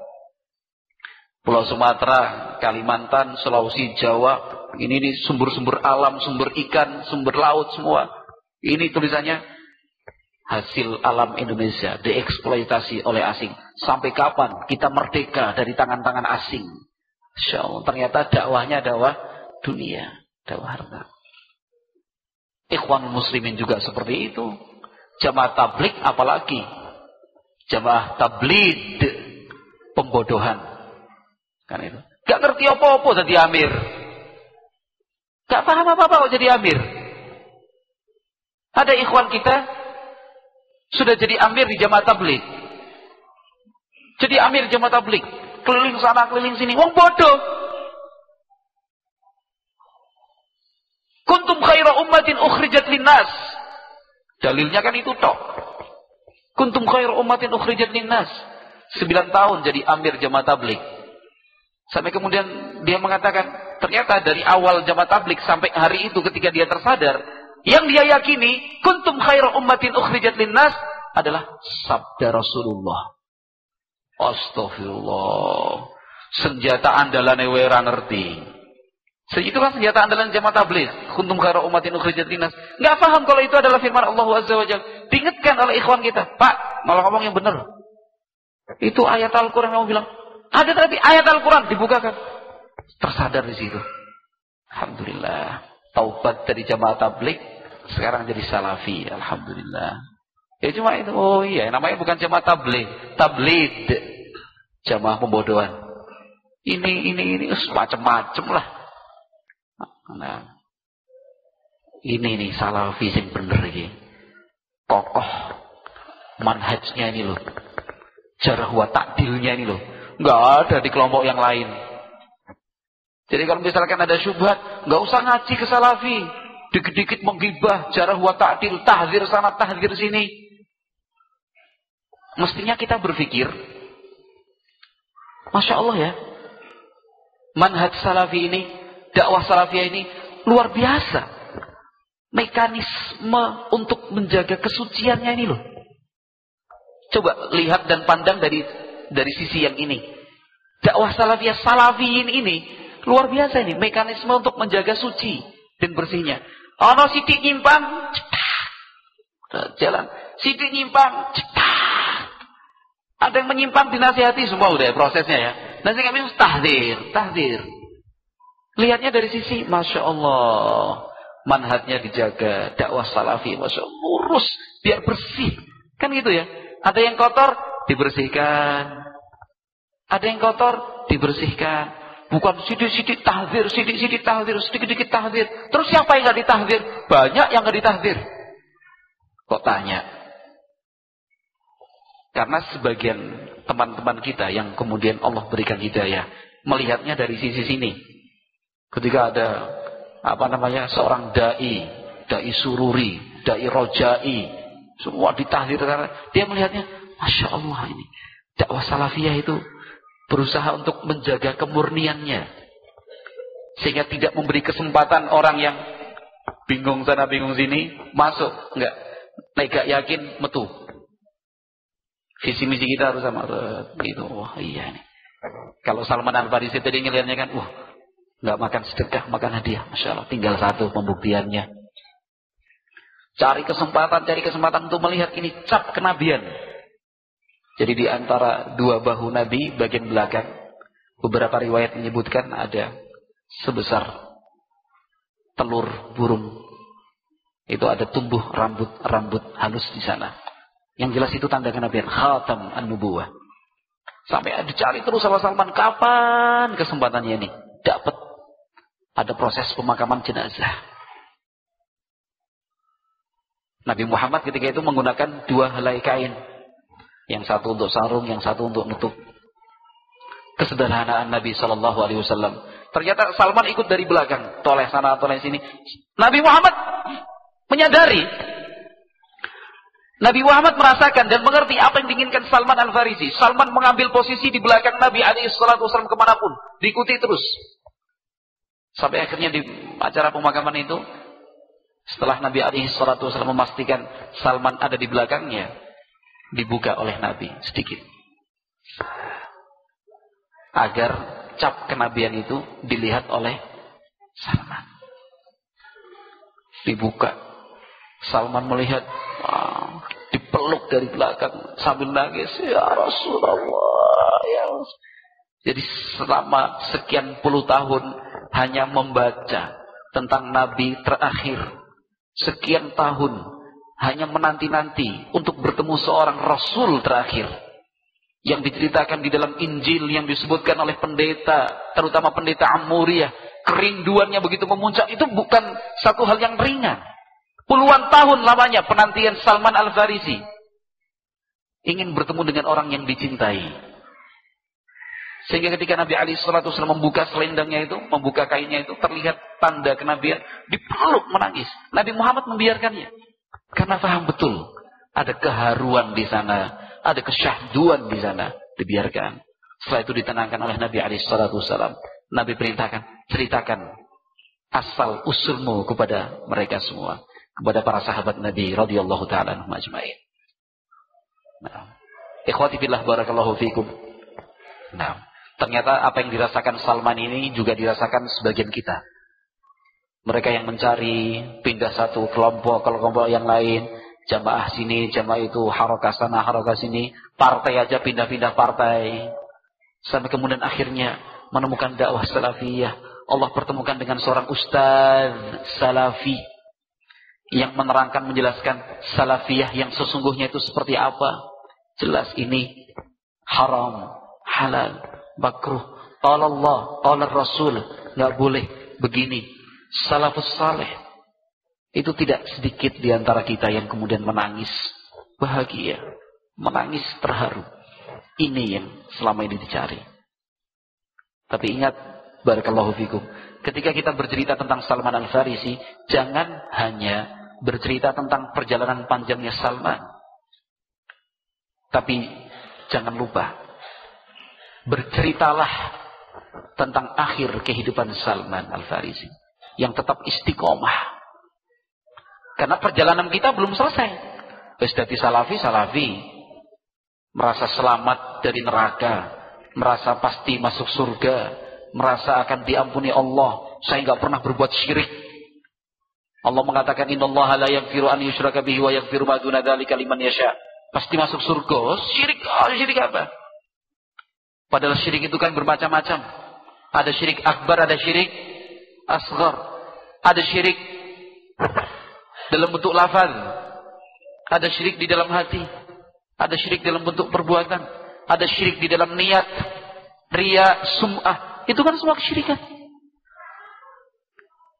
Pulau Sumatera, Kalimantan, Sulawesi, Jawa. Ini, ini sumber-sumber alam, sumber ikan, sumber laut semua. Ini tulisannya hasil alam Indonesia dieksploitasi oleh asing. Sampai kapan kita merdeka dari tangan-tangan asing? Insya ternyata dakwahnya dakwah dunia, dakwah harta. Ikhwan muslimin juga seperti itu. Jamaah tablik apalagi. Jamaah tablid. Pembodohan. Kan itu. Gak ngerti apa-apa jadi amir. Gak paham apa-apa kok jadi amir. Ada ikhwan kita. Sudah jadi amir di jamaah tablik. Jadi amir jamaah tablik. Keliling sana, keliling sini. Wong bodoh. Kuntum khaira ummatin ukhrijat linnas. Dalilnya kan itu tok. Kuntum khaira ummatin ukhrijat linnas. Sembilan tahun jadi amir jamaah tablik. Sampai kemudian dia mengatakan, ternyata dari awal jamaah tablik sampai hari itu ketika dia tersadar, yang dia yakini, kuntum khaira ummatin ukhrijat linnas adalah sabda Rasulullah. Astaghfirullah. Senjata andalan wera ngerti. Itu kan senjata andalan jamaah tabligh. Kuntum khairu ummatin ukhrijat linnas. Enggak paham kalau itu adalah firman Allah Azza wa Jalla. Diingatkan oleh ikhwan kita, "Pak, malah ngomong yang benar." Itu ayat Al-Qur'an kamu bilang. Ada tadi ayat Al-Qur'an dibukakan. Tersadar di situ. Alhamdulillah. Taubat dari jamaah tabligh sekarang jadi salafi. Alhamdulillah. Ya cuma itu. Oh iya, namanya bukan jamaah tabligh, tablid. Jamaah pembodohan. Ini ini ini macam-macam lah. Nah, ini nih salafi yang bener ini. Kokoh manhajnya ini loh. Jarah wa takdilnya ini loh. Enggak ada di kelompok yang lain. Jadi kalau misalkan ada syubhat, enggak usah ngaji ke salafi. Dikit-dikit menggibah, jarah wa takdil, tahzir sana, tahzir sini. Mestinya kita berpikir, Masya Allah ya, manhaj salafi ini dakwah salafiyah ini luar biasa. Mekanisme untuk menjaga kesuciannya ini loh. Coba lihat dan pandang dari dari sisi yang ini. Dakwah salafiyah salafiyin ini luar biasa ini. Mekanisme untuk menjaga suci dan bersihnya. Ono sidik nyimpang, cetak. Jalan. Sidik nyimpang, cetak. Ada yang menyimpang dinasihati semua udah prosesnya ya. Nanti kami tahdir, tahdir. Lihatnya dari sisi Masya Allah. Manhatnya dijaga. Dakwah salafi. Masya Allah. Lurus. Biar bersih. Kan gitu ya. Ada yang kotor. Dibersihkan. Ada yang kotor. Dibersihkan. Bukan sidik-sidik tahdir. Sidik-sidik tahdir. Sedikit-sedikit tahdir. Terus siapa yang gak ditahdir? Banyak yang gak ditahdir. Kok tanya? Karena sebagian teman-teman kita yang kemudian Allah berikan hidayah. Melihatnya dari sisi sini. Ketika ada apa namanya seorang dai, dai sururi, dai rojai, semua ditahdir karena dia melihatnya, masya Allah ini dakwah salafiyah itu berusaha untuk menjaga kemurniannya sehingga tidak memberi kesempatan orang yang bingung sana bingung sini masuk. Enggak. Nek gak yakin metu. Visi misi kita harus sama gitu. Wah iya nih kalau Salman Al Farisi tadi ngelihatnya kan wah nggak makan sedekah makan hadiah. Masya Allah tinggal satu pembuktiannya. Cari kesempatan cari kesempatan untuk melihat ini cap kenabian. Jadi di antara dua bahu Nabi bagian belakang beberapa riwayat menyebutkan ada sebesar telur burung. Itu ada tumbuh rambut-rambut halus di sana. Yang jelas itu tanda kenabian. Khatam an-nubuwah. Sampai dicari terus sama Salman. Kapan kesempatannya ini? Dapat ada proses pemakaman jenazah. Nabi Muhammad ketika itu menggunakan dua helai kain. Yang satu untuk sarung, yang satu untuk nutup. Kesederhanaan Nabi Shallallahu Alaihi Wasallam. Ternyata Salman ikut dari belakang, toleh sana, toleh sini. Nabi Muhammad menyadari Nabi Muhammad merasakan dan mengerti apa yang diinginkan Salman Al-Farisi. Salman mengambil posisi di belakang Nabi alaihi wasallam ke mana pun. Diikuti terus. Sampai akhirnya di acara pemakaman itu, setelah Nabi alaihi salatu wasallam memastikan Salman ada di belakangnya, dibuka oleh Nabi sedikit. Agar cap kenabian itu dilihat oleh Salman. Dibuka Salman melihat dipeluk dari belakang sambil nangis ya Rasulullah ya jadi selama sekian puluh tahun hanya membaca tentang Nabi terakhir sekian tahun hanya menanti-nanti untuk bertemu seorang Rasul terakhir yang diceritakan di dalam Injil yang disebutkan oleh pendeta terutama pendeta Amuriah kerinduannya begitu memuncak itu bukan satu hal yang ringan Puluhan tahun lamanya penantian Salman Al-Farisi. Ingin bertemu dengan orang yang dicintai. Sehingga ketika Nabi Ali SAW membuka selendangnya itu, membuka kainnya itu, terlihat tanda kenabian, dipeluk menangis. Nabi Muhammad membiarkannya. Karena paham betul, ada keharuan di sana, ada kesyahduan di sana, dibiarkan. Setelah itu ditenangkan oleh Nabi Ali SAW. Nabi perintahkan, ceritakan asal usulmu kepada mereka semua kepada para sahabat Nabi radhiyallahu taala anhum. Nah, ikhwati fillah barakallahu fikum. Nah, ternyata apa yang dirasakan Salman ini juga dirasakan sebagian kita. Mereka yang mencari pindah satu kelompok ke kelompok yang lain, jamaah sini, jamaah itu, harokah sana, harokah sini, partai aja pindah-pindah partai. Sampai kemudian akhirnya menemukan dakwah salafiyah. Allah pertemukan dengan seorang ustaz salafi yang menerangkan menjelaskan salafiyah yang sesungguhnya itu seperti apa. Jelas ini haram, halal, makruh. Qala Allah, qala Rasul, nggak boleh begini. Salafus saleh. Itu tidak sedikit di antara kita yang kemudian menangis bahagia, menangis terharu. Ini yang selama ini dicari. Tapi ingat, barakallahu fikum, ketika kita bercerita tentang Salman Al-Farisi, jangan hanya bercerita tentang perjalanan panjangnya Salman. Tapi jangan lupa, berceritalah tentang akhir kehidupan Salman Al-Farisi. Yang tetap istiqomah. Karena perjalanan kita belum selesai. Wis salafi, salafi. Merasa selamat dari neraka. Merasa pasti masuk surga merasa akan diampuni Allah. Saya nggak pernah berbuat syirik. Allah mengatakan innallaha la yaghfiru an wa liman. Pasti masuk surga. Oh, syirik, oh, syirik apa? Padahal syirik itu kan bermacam-macam. Ada syirik akbar, ada syirik asghar. Ada syirik dalam bentuk lafaz. Ada syirik di dalam hati. Ada syirik dalam bentuk perbuatan. Ada syirik di dalam niat. Ria, sum'ah. Itu kan semua kesyirikan.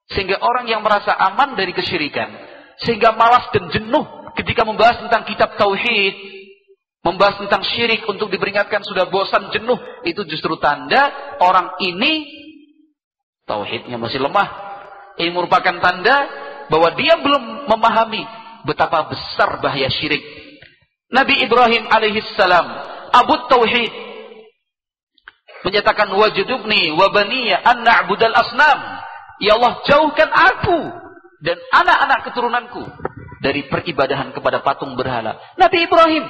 Sehingga orang yang merasa aman dari kesyirikan. Sehingga malas dan jenuh ketika membahas tentang kitab Tauhid. Membahas tentang syirik untuk diperingatkan sudah bosan jenuh. Itu justru tanda orang ini Tauhidnya masih lemah. Ini merupakan tanda bahwa dia belum memahami betapa besar bahaya syirik. Nabi Ibrahim alaihissalam, Abu Tauhid, menyatakan wajudubni wa baniya an na'budal asnam. Ya Allah, jauhkan aku dan anak-anak keturunanku dari peribadahan kepada patung berhala. Nabi Ibrahim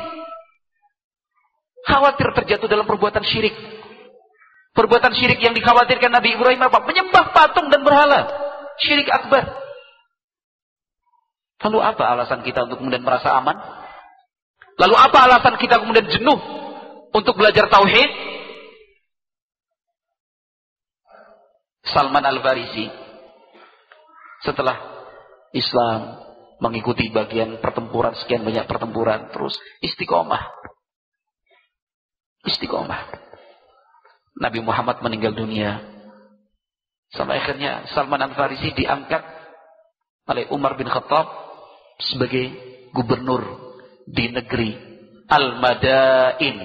khawatir terjatuh dalam perbuatan syirik. Perbuatan syirik yang dikhawatirkan Nabi Ibrahim apa? Menyembah patung dan berhala. Syirik akbar. Lalu apa alasan kita untuk kemudian merasa aman? Lalu apa alasan kita kemudian jenuh untuk belajar tauhid? Salman Al-Farisi setelah Islam mengikuti bagian pertempuran sekian banyak pertempuran terus istiqomah istiqomah Nabi Muhammad meninggal dunia sampai akhirnya Salman Al-Farisi diangkat oleh Umar bin Khattab sebagai gubernur di negeri Al-Madain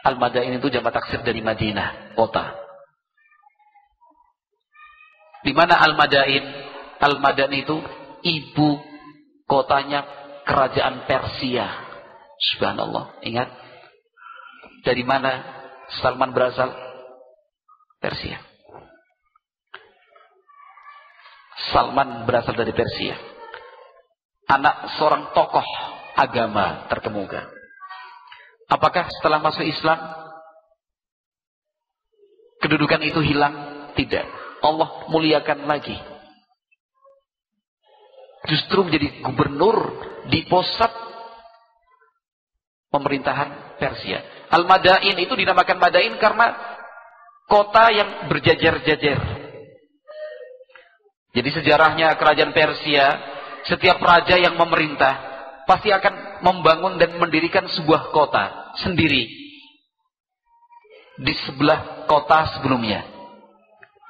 Al-Madain itu jamak taksir dari Madinah kota di mana Al-Madain? Al-Madain itu ibu kotanya kerajaan Persia. Subhanallah. Ingat? Dari mana Salman berasal? Persia. Salman berasal dari Persia. Anak seorang tokoh agama terkemuka. Apakah setelah masuk Islam kedudukan itu hilang? Tidak. Allah muliakan lagi. Justru menjadi gubernur di pusat pemerintahan Persia. Al-Madain itu dinamakan Madain karena kota yang berjajar-jajar. Jadi sejarahnya kerajaan Persia, setiap raja yang memerintah pasti akan membangun dan mendirikan sebuah kota sendiri di sebelah kota sebelumnya.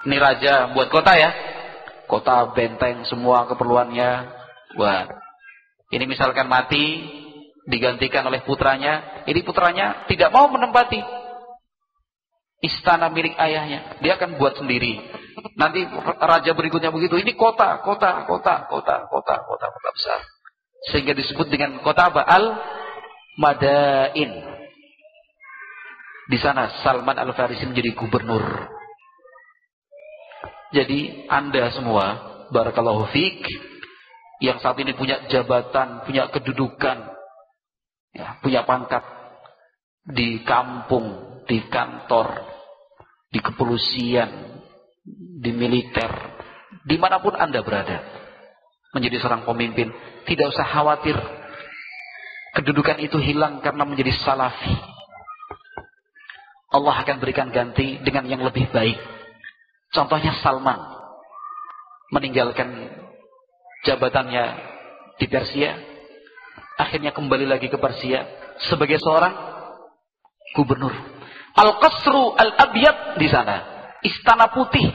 Ini raja buat kota ya. Kota benteng semua keperluannya buat. Ini misalkan mati digantikan oleh putranya, ini putranya tidak mau menempati istana milik ayahnya. Dia akan buat sendiri. Nanti raja berikutnya begitu. Ini kota, kota, kota, kota, kota, kota, kota besar. Sehingga disebut dengan kota apa? Al Madain. Di sana Salman Al Farisi menjadi gubernur. Jadi Anda semua, Barakallahu Fik, yang saat ini punya jabatan, punya kedudukan, ya, punya pangkat di kampung, di kantor, di kepolisian, di militer, di mana pun Anda berada, menjadi seorang pemimpin, tidak usah khawatir kedudukan itu hilang karena menjadi salafi. Allah akan berikan ganti dengan yang lebih baik. Contohnya Salman meninggalkan jabatannya di Persia, akhirnya kembali lagi ke Persia sebagai seorang gubernur. Al-Qasru Al-Abyad di sana, istana putih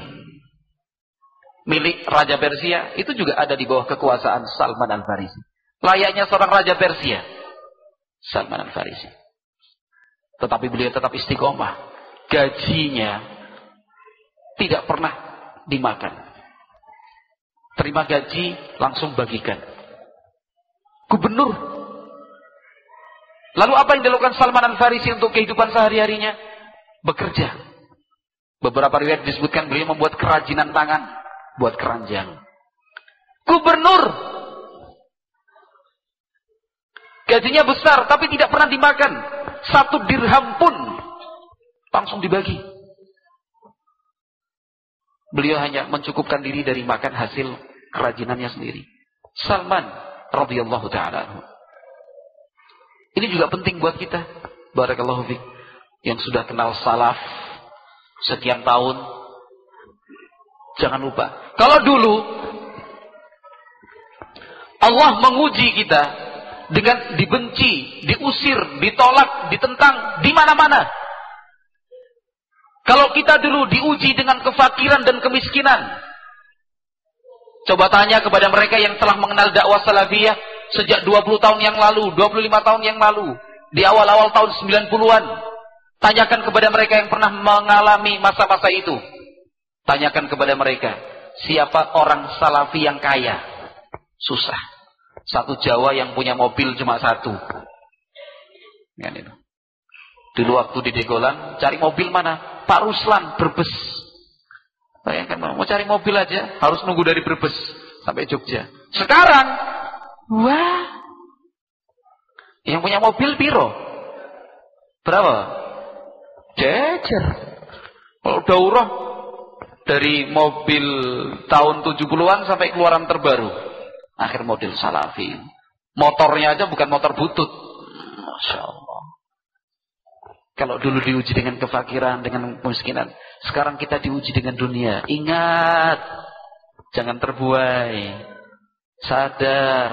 milik Raja Persia itu juga ada di bawah kekuasaan Salman Al-Farisi. Layaknya seorang Raja Persia, Salman Al-Farisi. Tetapi beliau tetap istiqomah. Gajinya tidak pernah dimakan. Terima gaji, langsung bagikan. Gubernur. Lalu apa yang dilakukan Salman Al-Farisi untuk kehidupan sehari-harinya? Bekerja. Beberapa riwayat disebutkan beliau membuat kerajinan tangan. Buat keranjang. Gubernur. Gajinya besar, tapi tidak pernah dimakan. Satu dirham pun langsung dibagi. Beliau hanya mencukupkan diri dari makan hasil kerajinannya sendiri. Salman radhiyallahu taala Ini juga penting buat kita. Barakallahu fiik. Yang sudah kenal salaf sekian tahun. Jangan lupa. Kalau dulu Allah menguji kita dengan dibenci, diusir, ditolak, ditentang di mana-mana. Kalau kita dulu diuji dengan kefakiran dan kemiskinan. Coba tanya kepada mereka yang telah mengenal dakwah salafiyah sejak 20 tahun yang lalu, 25 tahun yang lalu, di awal-awal tahun 90-an. Tanyakan kepada mereka yang pernah mengalami masa-masa itu. Tanyakan kepada mereka, siapa orang salafi yang kaya? Susah. Satu Jawa yang punya mobil cuma satu. Itu. Dulu waktu di Degolan, cari mobil mana? Pak Ruslan Brebes. Bayangkan mau cari mobil aja harus nunggu dari Brebes sampai Jogja. Sekarang, wah, yang punya mobil piro? Berapa? Jejer. Kalau daurah dari mobil tahun 70-an sampai keluaran terbaru. Akhir model Salafi. Motornya aja bukan motor butut. Masya Allah. Kalau dulu diuji dengan kefakiran, dengan kemiskinan. Sekarang kita diuji dengan dunia. Ingat. Jangan terbuai. Sadar.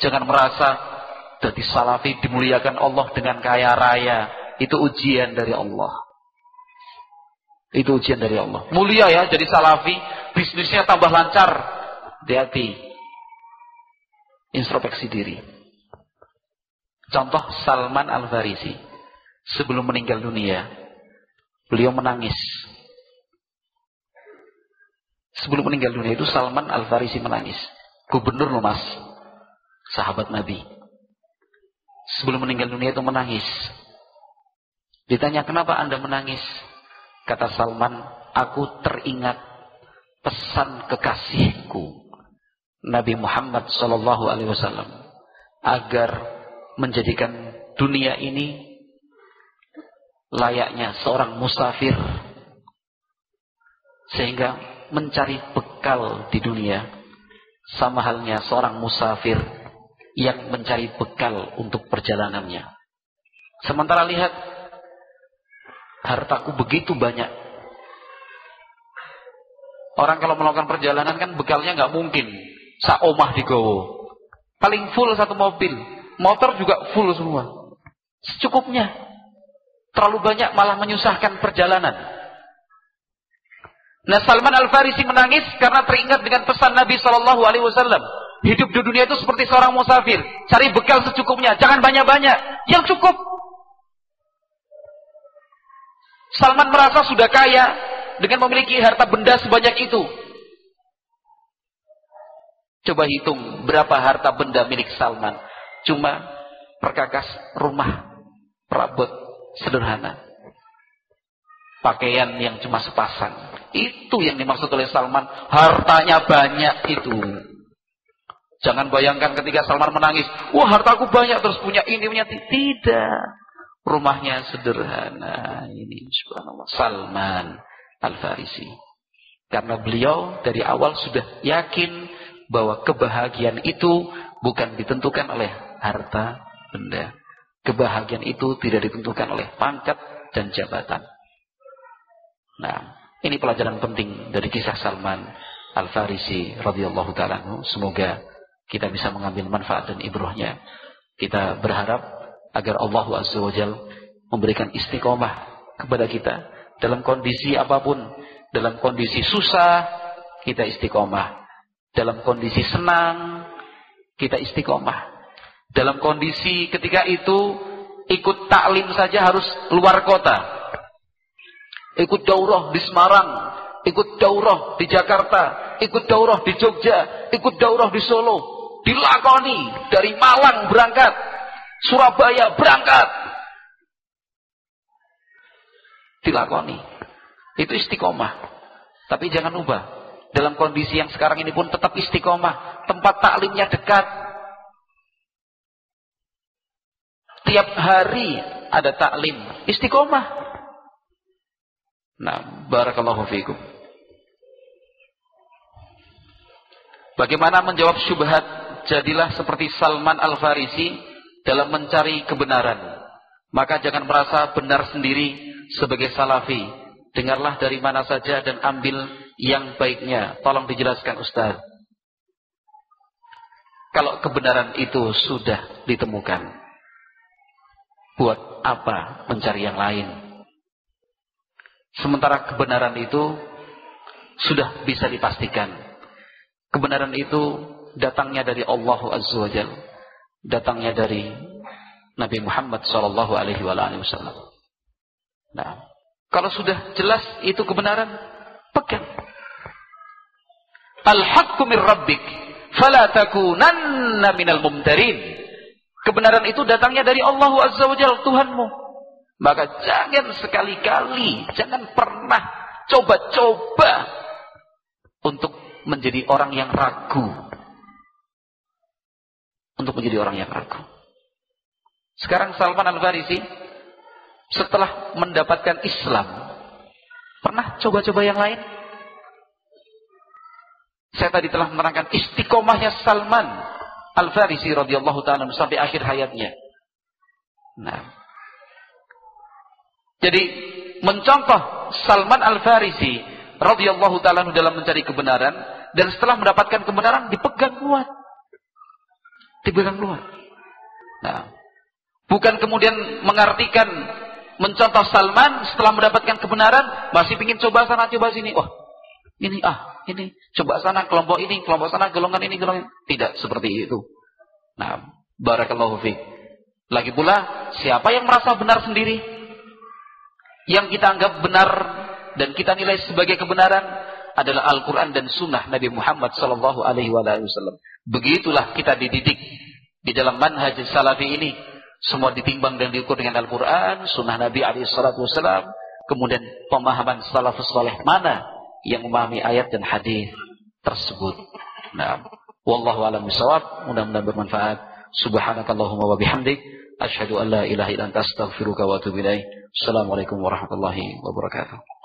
Jangan merasa jadi salafi dimuliakan Allah dengan kaya raya. Itu ujian dari Allah. Itu ujian dari Allah. Mulia ya jadi salafi. Bisnisnya tambah lancar. Hati-hati. Introspeksi diri. Contoh Salman Al-Farisi sebelum meninggal dunia, beliau menangis. Sebelum meninggal dunia itu Salman Al-Farisi menangis. Gubernur loh mas, sahabat Nabi. Sebelum meninggal dunia itu menangis. Ditanya kenapa anda menangis? Kata Salman, aku teringat pesan kekasihku Nabi Muhammad Sallallahu Alaihi Wasallam agar menjadikan dunia ini layaknya seorang musafir sehingga mencari bekal di dunia sama halnya seorang musafir yang mencari bekal untuk perjalanannya. Sementara lihat hartaku begitu banyak. Orang kalau melakukan perjalanan kan bekalnya nggak mungkin. Saomah digowo paling full satu mobil. Motor juga full semua. Secukupnya. Terlalu banyak malah menyusahkan perjalanan. Nah Salman Al Farisi menangis karena teringat dengan pesan Nabi Shallallahu Alaihi Wasallam. Hidup di dunia itu seperti seorang musafir, cari bekal secukupnya, jangan banyak-banyak, yang cukup. Salman merasa sudah kaya dengan memiliki harta benda sebanyak itu. Coba hitung berapa harta benda milik Salman. Cuma perkakas rumah, perabot sederhana. Pakaian yang cuma sepasang. Itu yang dimaksud oleh Salman. Hartanya banyak itu. Jangan bayangkan ketika Salman menangis. Wah hartaku banyak terus punya ini punya Tidak. Rumahnya sederhana. Ini subhanallah. Salman Al-Farisi. Karena beliau dari awal sudah yakin bahwa kebahagiaan itu bukan ditentukan oleh harta benda. Kebahagiaan itu tidak ditentukan oleh pangkat dan jabatan. Nah, ini pelajaran penting dari kisah Salman Al-Farisi radhiyallahu taala. Semoga kita bisa mengambil manfaat dan ibrahnya. Kita berharap agar Allah Azza wa Jal memberikan istiqomah kepada kita dalam kondisi apa pun, dalam kondisi susah kita istiqomah, dalam kondisi senang kita istiqomah, dalam kondisi ketika itu ikut taklim saja harus luar kota. Ikut daurah di Semarang, ikut daurah di Jakarta, ikut daurah di Jogja, ikut daurah di Solo. Dilakoni dari Malang berangkat, Surabaya berangkat. Dilakoni. Itu istiqomah. Tapi jangan ubah. Dalam kondisi yang sekarang ini pun tetap istiqomah. Tempat taklimnya dekat, Tiap hari ada taklim. Istiqomah. Nah, barakallahu fiikum. Bagaimana menjawab syubhat? Jadilah seperti Salman Al-Farisi dalam mencari kebenaran. Maka jangan merasa benar sendiri sebagai salafi. Dengarlah dari mana saja dan ambil yang baiknya. Tolong dijelaskan Ustaz. Kalau kebenaran itu sudah ditemukan. Buat apa mencari yang lain? Sementara kebenaran itu sudah bisa dipastikan. Kebenaran itu datangnya dari Allah Azza wa Jal. Datangnya dari Nabi Muhammad sallallahu alaihi wasallam. Nah, kalau sudah jelas itu kebenaran, pegang. Al-haqqu min rabbik, fala takunanna minal mumtarin. Kebenaran itu datangnya dari Allah Azza wa Jalla, Tuhanmu. Maka jangan sekali-kali, jangan pernah coba-coba untuk menjadi orang yang ragu. Untuk menjadi orang yang ragu. Sekarang Salman Al-Farisi setelah mendapatkan Islam, pernah coba-coba yang lain? Saya tadi telah menerangkan istiqomahnya Salman Al-Farisi radhiyallahu taala sampai akhir hayatnya. Nah, jadi mencontoh Salman Al-Farisi radhiyallahu taala dalam mencari kebenaran dan setelah mendapatkan kebenaran dipegang kuat. Dipegang kuat. Nah, bukan kemudian mengartikan mencontoh Salman setelah mendapatkan kebenaran masih ingin coba sana coba sini. Wah, ini ah, ini coba sana kelompok ini, kelompok sana golongan ini, golongan ini. tidak seperti itu. Nah, barakallahu fiik. Lagi pula, siapa yang merasa benar sendiri? Yang kita anggap benar dan kita nilai sebagai kebenaran adalah Al-Quran dan Sunnah Nabi Muhammad Sallallahu Alaihi Wasallam. Begitulah kita dididik di dalam manhaj salafi ini. Semua ditimbang dan diukur dengan Al-Quran, Sunnah Nabi Alaihi Wasallam, kemudian pemahaman salafus saleh mana yang memahami ayat dan hadis tersebut. Nah, wallahu a'lam bishawab. Mudah-mudahan bermanfaat. Subhanakallahumma wa bihamdik asyhadu an la ilaha illa anta. Assalamualaikum warahmatullahi wabarakatuh.